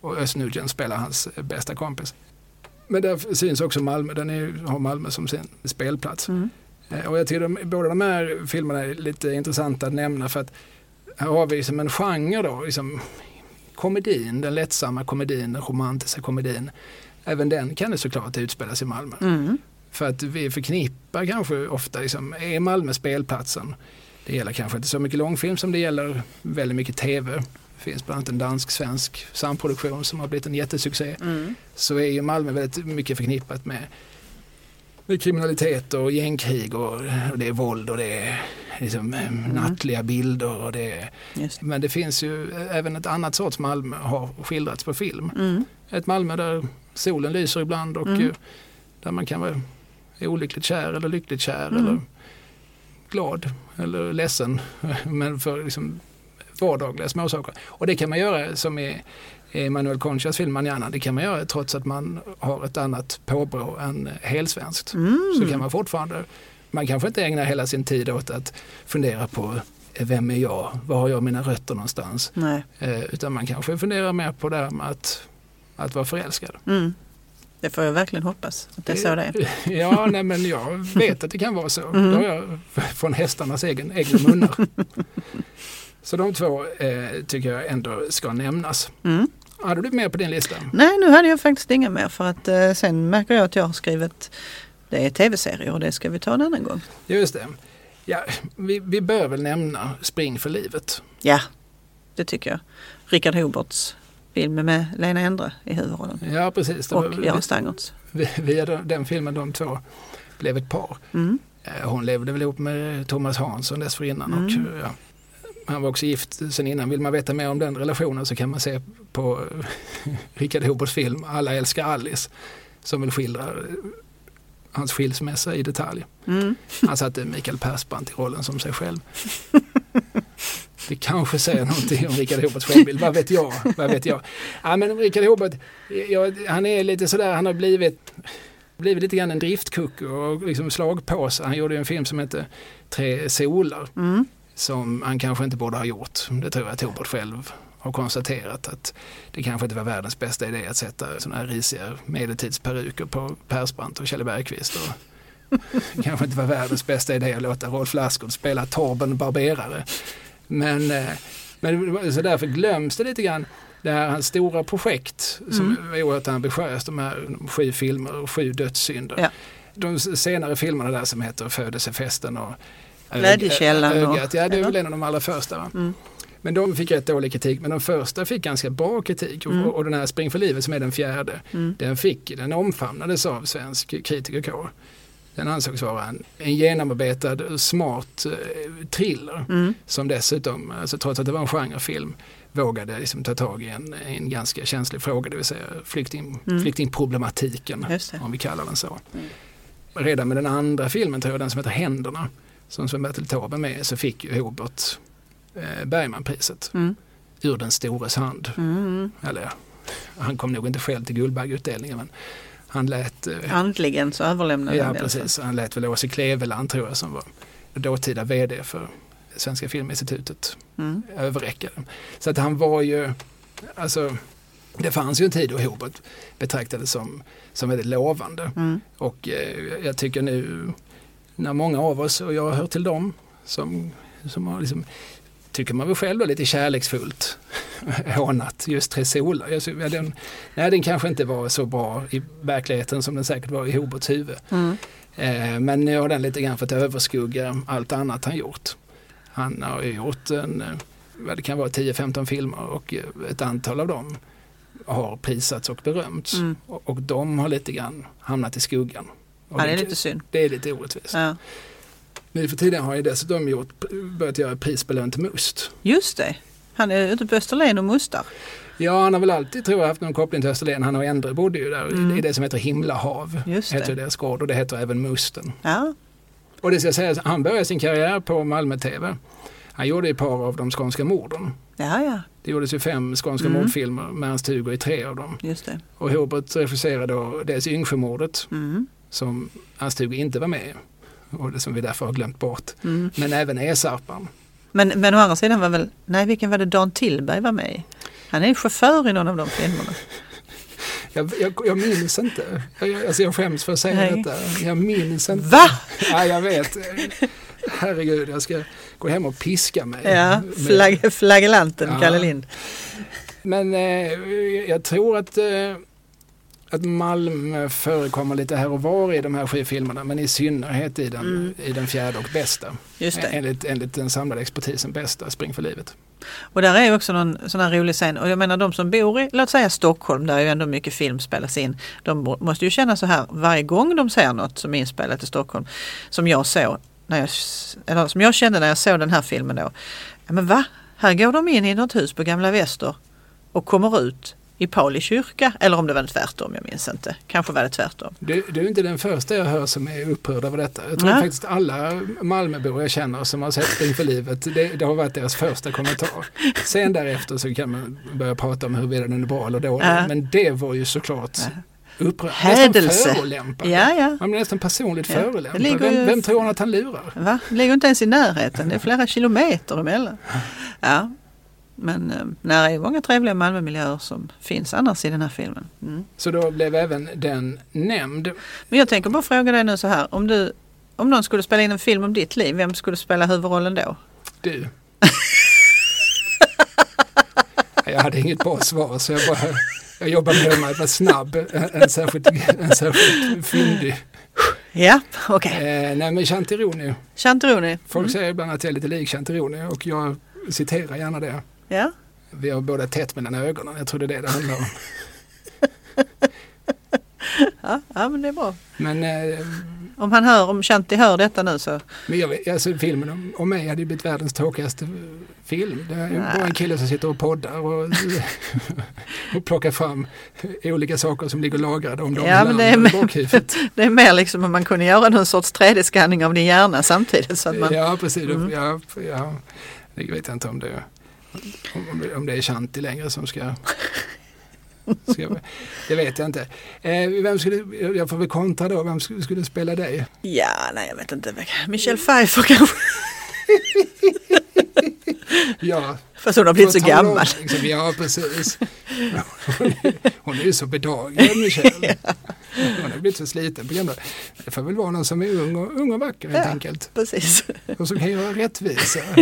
Och Özz spelar hans eh, bästa kompis. Men där syns också Malmö, den är, har Malmö som sin spelplats. Mm. Och jag tycker de, båda de här filmerna är lite intressanta att nämna för att här har vi liksom en genre då, liksom komedin, den lättsamma komedin, den romantiska komedin. Även den kan det såklart utspelas i Malmö. Mm. För att vi förknippar kanske ofta, liksom, är Malmö spelplatsen? Det gäller kanske inte så mycket långfilm som det gäller väldigt mycket tv. Det finns bland annat en dansk-svensk samproduktion som har blivit en jättesuccé. Mm. Så är ju Malmö väldigt mycket förknippat med, kriminalitet och gängkrig och, och det är våld och det är liksom, eh, nattliga bilder. Och det är, men det finns ju även ett annat sorts Malmö har skildrats på film. Mm. Ett Malmö där solen lyser ibland och Mm. eh, där man kan vara olyckligt kär eller lyckligt kär Mm. eller glad eller ledsen. Men för liksom vardagliga småsaker. Och det kan man göra som i i Manuel Conchas film Manana. Det kan man göra trots att man har ett annat påbrå än helsvenskt. Mm. Så kan man fortfarande, man kanske inte ägnar hela sin tid åt att fundera på eh, vem är jag? Var har jag mina rötter någonstans? Nej. Eh, utan man kanske funderar mer på det här med att, att vara förälskad. Mm. Det får jag verkligen hoppas att det är så det är. Ja, nej, men jag vet att det kan vara så. Mm. Det har jag från hästarnas egen, egna munnar. Så de två eh, tycker jag ändå ska nämnas. Mm. Hade du mer på din lista? Nej, nu hade jag faktiskt inga mer för att eh, sen märker jag att jag har skrivit det är tv-serier och det ska vi ta en annan gång. Just det. Ja, vi, vi bör väl nämna Spring för livet. Ja, det tycker jag. Richard Hoberts film med Lena Endre i huvudrollen. Ja, precis. Och Göran Stangertz. vi- Via den- filmen de två blev ett par. Mm. Eh, Hon levde väl ihop med Thomas Hansson dessförinnan. Och, Mm. ja, han var också gift sen innan. Vill man veta mer om den relationen så kan man se på Richard Hoberts film Alla älskar Alice. Som väl skildrar eh, hans skilsmässa i detalj. Mm. Han satte Mikael Persbrandt i rollen som sig själv. Det kanske säger någonting om Richard Hoberts självbild, vad vet jag? Vad vet jag? Ja, men Richard Hobert, ja, han är lite sådär, han har blivit, blivit lite grann en driftkucku och liksom slagpåse. Han gjorde en film som hette Tre solar Mm. Som han kanske inte borde ha gjort. Det tror jag att Hobart själv har konstaterat att det kanske inte var världens bästa idé att sätta sådana här risiga medeltidsperuker på Persbrandt och Kjell Bergqvist. Och det kanske inte var världens bästa idé att låta Rolf Lassgård spela Torben Barberare. Men, eh, men så därför glöms det lite grann det här hans stora projekt som Mm. var oerhört ambitiöst, de här sju filmer och sju dödssynder. Ja. De senare filmerna där som heter Födelsefesten och Glädjekällan och- Ögat, ja det är väl en av de allra första. Va? Mm. Men de fick rätt dålig kritik, men de första fick ganska bra kritik. Och, Mm. och den här Spring för livet som är den fjärde, Mm. den fick, den omfamnades av svensk kritikerkår. Den ansågs vara en, en genomarbetad, smart eh, thriller Mm. som dessutom, alltså, trots att det var en genrefilm, vågade liksom ta tag i en, en ganska känslig fråga, det vill säga flykting, Mm. flyktingproblematiken, om vi kallar den så. Mm. Redan med den andra filmen, tror jag, den som heter Händerna, som Sven-Bertil Taube med så fick ju Hobert eh, Bergmanpriset Mm. ur den stores hand. Mm. Eller han kom nog inte själv till Guldbaggeutdelningen men han lät, eh, Andligen så överlämnade ja, han alltså. precis, han lät väl Åse Kleveland tror jag som var dåtida vd för Svenska Filminstitutet Mm. överräcka den. Så att han var ju, alltså det fanns ju en tid då Hobert betraktades som, som väldigt lovande. Mm. Och eh, jag tycker nu när många av oss, och jag hör till dem, som, som har liksom, tycker man väl själv då lite kärleksfullt hånat just Tre solar. Jag, ja, den, nej, den kanske inte var så bra i verkligheten som den säkert var i Hoberts huvud. Mm. Eh, men nu har den lite grann fått överskugga allt annat han gjort. Han har gjort en, eh, vad det kan vara 10-15 filmer och eh, ett antal av dem har prisats och berömts. Mm. Och, och de har lite grann hamnat i skuggan. Och Ja, det är lite synd. det är lite orättvist. Ja. Nu för tiden har jag dessutom gjort, börjat göra prisbelönt must. Just det. Han är ute på Österlen och mustar. Ja, han har väl alltid tror jag haft någon koppling till Österlen. Han och Endre bodde ju där Mm. i det som heter Himlahav. Just Heter det. deras gård och det heter även Musten. Ja, Och det ska sägas, han började sin karriär på Malmö TV. Han gjorde ett par av de skånska morden. ja, ja, Det gjordes ju fem skånska Mm. mordfilmer med hans Tugo i tre av dem. just det. Och Hubert regisserade då dels Yngsjömordet Mm. Som hans Tugo inte var med i. Och det som vi därför har glömt bort. Mm. Men även Esarpan. Men, men å andra sidan var väl, nej vilken var det Dan Tillberg var med i? Han är ju chaufför i någon av de filmerna. Jag, jag, jag minns inte. Jag, alltså jag skäms för att säga Nej. detta. Jag minns inte. Va? Ja, jag vet. Herregud, jag ska gå hem och piska mig. Ja, flag, flagellanten Ja. Kalle Lind. Men eh, jag tror att, eh, att Malmö förekommer lite här och var i de här sju filmerna. Men i synnerhet i den, Mm. i den fjärde och bästa. Just det. Enligt, enligt den samlade expertisen bästa, Spring för livet. Och där är ju också någon sån här rolig scen. Och jag menar de som bor i, låt säga Stockholm, där ju ändå mycket film spelas in. De må- måste ju känna så här varje gång de ser något som är inspelat i Stockholm. Som jag såg, när jag, eller som jag kände när jag såg den här filmen då. Ja, men va? Här går de in i något hus på Gamla Väster och kommer ut i Pauli kyrka. Eller om det var tvärtom, jag minns inte. Kanske var det tvärtom. Du, du är inte den första jag hör som är upprörd över detta. Jag tror Nej. faktiskt alla Malmöbor jag känner som har sett Spring för livet, det, det har varit deras första kommentar. Sen därefter så kan man börja prata om huruvida den är bra eller dålig. Ja. Men det var ju såklart Ja. upprörd. Nästan förolämpande. Ja, ja. Man blir nästan personligt Ja. förolämpad. Ju- Vem, vem tror han att han lurar? Va? Det ligger inte ens i närheten, det är flera kilometer emellan. Ja. Men eh, nej, det är många trevliga Malmömiljöer som finns annars i den här filmen. Mm. Så då blev även den nämnd. Men jag tänker bara fråga dig nu så här, om, du, om någon skulle spela in en film om ditt liv, vem skulle spela huvudrollen då? Du. jag hade inget bra svar så jag bara jag jobbar med att vara snabb, en, särskilt, en särskilt fyndig. Ja, okej. Eh, nej men Chantironi, Chanteroni. folk Mm. säger ibland att jag är lite lik Chantironi och jag citerar gärna det. Ja. Vi har båda tätt mellan ögonen, jag tror det är det det handlar om. Ja, ja, men det är bra. Men, eh, Om han hör, om Shanti hör detta nu så, men jag, alltså, filmen om, om mig hade ju blivit världens tråkigaste film. Det är bara en kille som sitter och poddar och, och plockar fram olika saker som ligger lagrade om dem Ja, men det är bakhuvudet. det är mer liksom om man kunde göra någon sorts 3D-skanning av din hjärna samtidigt. Så att man, Ja, precis. Mm. Ja, ja, det vet jag inte om det, om, det är Shanti längre som ska... ska det vet jag inte. Eh, vem skulle, jag får väl kontra då, vem skulle, skulle spela dig? ja, nej jag vet inte. Michelle Pfeiffer kanske. Ja, Fast hon har blivit så om, gammal. Liksom, ja, precis. Hon är, ju så bedaglig, Michelle. Hon har blivit så sliten på gamla. Det får väl vara någon som är ung och, ung och vacker helt Ja. enkelt. Precis. Och som kan göra rättvisa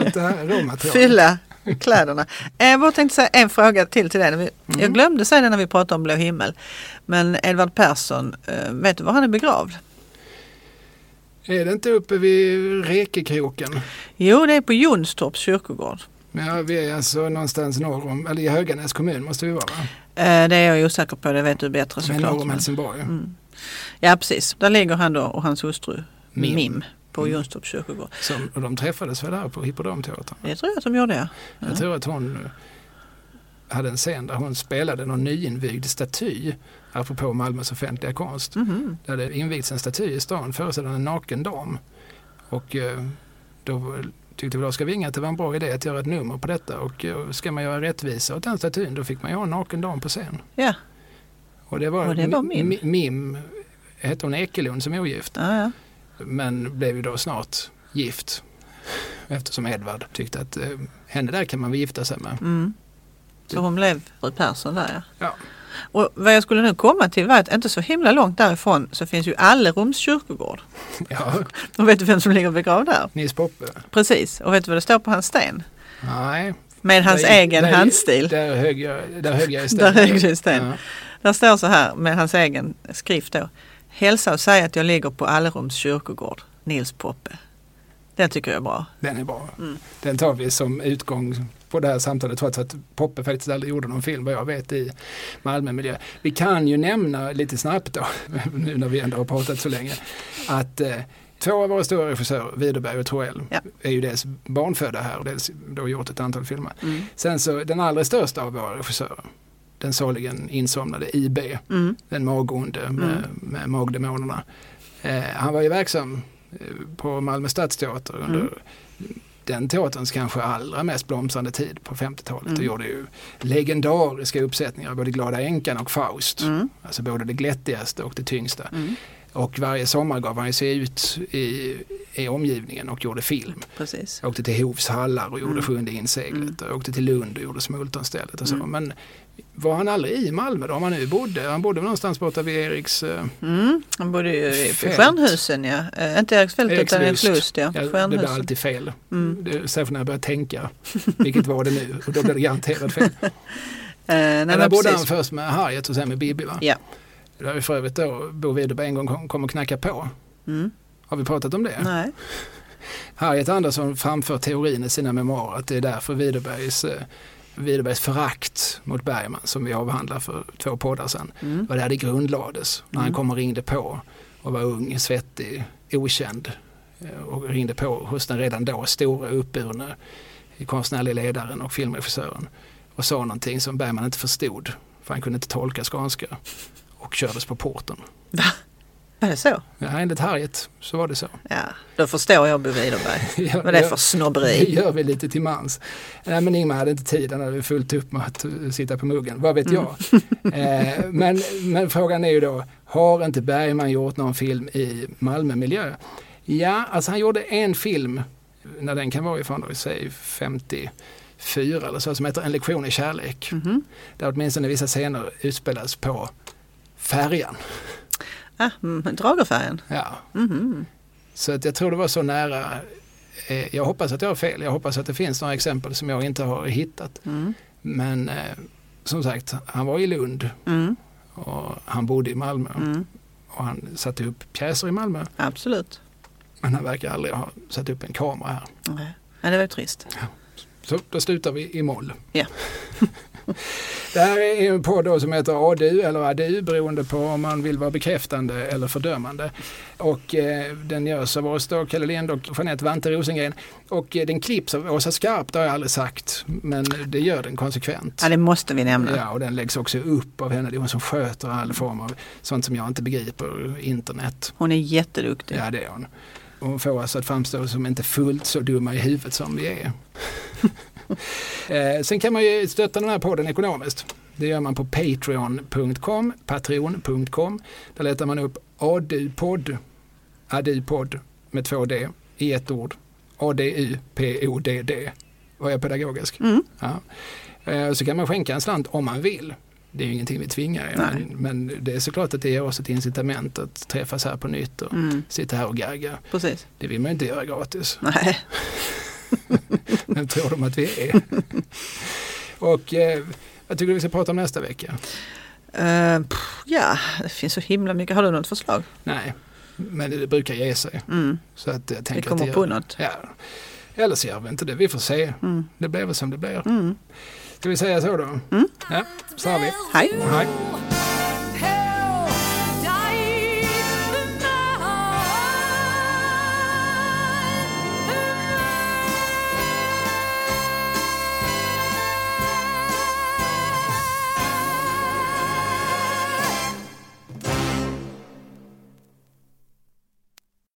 åt det här råmaterialet. Fylla kläderna. Eh, Jag bara tänkte säga en fråga till till dig. Mm. Jag glömde säga det när vi pratade om Blå himmel. Men Edvard Persson, eh, vet du var han är begravd? Är det inte uppe vid Rekekroken? Jo, det är på Jonstorps kyrkogård. Ja, vi är alltså någonstans norr om, eller i Höganäs kommun måste vi vara. va? Eh, Det är jag osäker på, det vet du bättre Men såklart. om Helsingborg. Mm. Ja, precis. Där ligger han då och hans hustru Mim. Mim, på Mm. Jonstorps kyrkogård. Som, och de träffades väl där på Hippodramteatern. Det tror jag att de gjorde, ja. Jag Ja. tror att hon eh, hade en scen där hon spelade någon nyinvigd staty, apropå Malmös offentliga konst. Mhm. Där det invigts en staty i stan föreställande en naken dam. Och eh, då tyckte väl Oskar Winge att det var en bra idé att göra ett nummer på detta. Och eh, ska man göra rättvisa åt den statyn då fick man ju ha en naken dam på scen. Ja, Och det var, Och det var Mim. Mi- Mim hette hon Ekelund som är ogift. ja, ja. Men blev ju då snart gift. Eftersom Edvard tyckte att eh, henne där kan man väl gifta sig med. Mm. Så hon blev fru Persson där ja. Ja. Och vad jag skulle nu komma till var att inte så himla långt därifrån så finns ju Allerums kyrkogård. Ja, Och vet du vem som ligger begravd där? Nils Poppe. Precis. Och vet du vad det står på hans sten? Nej. Med hans Där- egen där- handstil. Där högg jag, där högg jag i sten. Där högg du i sten. Ja. Där står så här med hans egen skrift då. Hälsa och säg att jag ligger på Allerums kyrkogård. Nils Poppe. Den tycker jag är bra. Den är bra. Mm. Den tar vi som utgång på det här samtalet trots att Poppe faktiskt aldrig gjorde någon film vad jag vet i Malmö-miljö. Vi kan ju nämna lite snabbt då, nu när vi ändå har pratat så länge, att eh, Två av våra stora regissörer, Widerberg och Troell, Ja. är ju dels barnfödda här och dels då gjort ett antal filmer. Mm. Sen så den allra största av våra regissörer, den saligen insomnade IB, Mm. den magonde med, Mm. med magdemonerna. Eh, han var ju verksam eh, på Malmö stadsteater under Mm. Den teaterns kanske allra mest blomstrande tid på 50-talet Mm. och gjorde ju legendariska uppsättningar, både Glada änkan och Faust. Mm. Alltså både det glättigaste och det tyngsta. Mm. Och varje sommar gav han sig ut i, i omgivningen och gjorde film. Precis. Åkte till Hovs hallar och gjorde Mm. Sjunde inseglet. Och åkte till Lund och gjorde Smultronstället och så. Mm. Men var han aldrig i Malmö då? Om han nu bodde? Han bodde väl någonstans borta vid Eriks... Eh, Mm. Han bodde ju i. Stjärnhusen ja. Eh, inte Eriksfält utan Erikslust. Ja. ja, det blir alltid fel. Mm. Det är särskilt när jag börjar tänka. Vilket var det nu? Och då blir det garanterat fel. Eh, nej, men bodde han precis. först med Harriet och sen med Bibi va? Ja. Där är för övrigt då Bo Widerberg en gång kom, kom och knackade på. Mm. Har vi pratat om det? Nej. Harriet Andersson framför teorin i sina memoarer att det är därför Widerbergs, eh, Widerbergs förakt mot Bergman som vi avhandlade för två poddar sedan Mm. var där det grundlades. När han Mm. kom och ringde på och var ung, svettig, okänd eh, och ringde på hos den redan då stora uppburne konstnärliga ledaren och filmregissören och sa någonting som Bergman inte förstod för han kunde inte tolka skånska och kördes på porten. Va? Är det så? Ja, enligt Harriet så var det så. Ja, då förstår jag Bo Widerberg. Vad det är för Det snobberi. gör vi lite till mans. Nej, men Ingmar hade inte tid, han hade fullt upp med att eh, sitta på muggen, vad vet jag. eh, men, men frågan är ju då, har inte Bergman gjort någon film i Malmömiljö? Ja, alltså han gjorde en film, när den kan vara ifrån då, säg 54 eller så, som heter En lektion i kärlek. Mhm. Där åtminstone vissa scener utspelas på färjan. Ah, mm, Dragerfärgen. Ja. Mhm. Så att jag tror det var så nära. Eh, jag hoppas att jag har fel. Jag hoppas att det finns några exempel som jag inte har hittat. Mm. Men eh, som sagt, han var i Lund Mm. och han bodde i Malmö. Mm. Och han satte upp pjäser i Malmö. Absolut. Men han verkar aldrig ha satt upp en kamera här. Nej. Ja, det var trist. Så då slutar vi i moll. Ja. Det här är en podd som heter ADU eller ADU beroende på om man vill vara bekräftande eller fördömande. Och eh, den görs av oss då, Kalle Lind och Jeanette Vante Rosengren. Och eh, den klipps av Åsa Skarp, det har jag aldrig sagt. Men det gör den konsekvent. Ja, det måste vi nämna. Ja, och den läggs också upp av henne. Det är hon som sköter all form av sånt som jag inte begriper, internet. Hon är jätteduktig. Ja, det är hon. Och hon får oss att framstå som inte fullt så dumma i huvudet som vi är. eh, sen kan man ju stötta den här podden ekonomiskt. Det gör man på patreon.com, patreon.com. Där letar man upp ADU-podd, ADU-podd med två D i ett ord. A-D-U-P-O-D-D. Var jag pedagogisk? Mm. Ja. Eh, Så kan man skänka en slant om man vill. Det är ju ingenting vi tvingar men, men det är såklart att det ger oss ett incitament att träffas här på nytt och Mm. sitta här och gagga. Precis. Det vill man ju inte göra gratis. Nej. Vem tror de att vi är? och eh, vad tycker du vi ska prata om nästa vecka? Eh, pff, ja, det finns så himla mycket. Har du något förslag? Nej, men det brukar ge sig. Mm. Så att jag Vi tänker kommer att på gör- något. Ja. Eller så gör vi inte det, vi får se. Mm. Det blir väl som det blir. Mm. Ska vi säga så då? Mm. Ja, så har vi. Hej. Hej.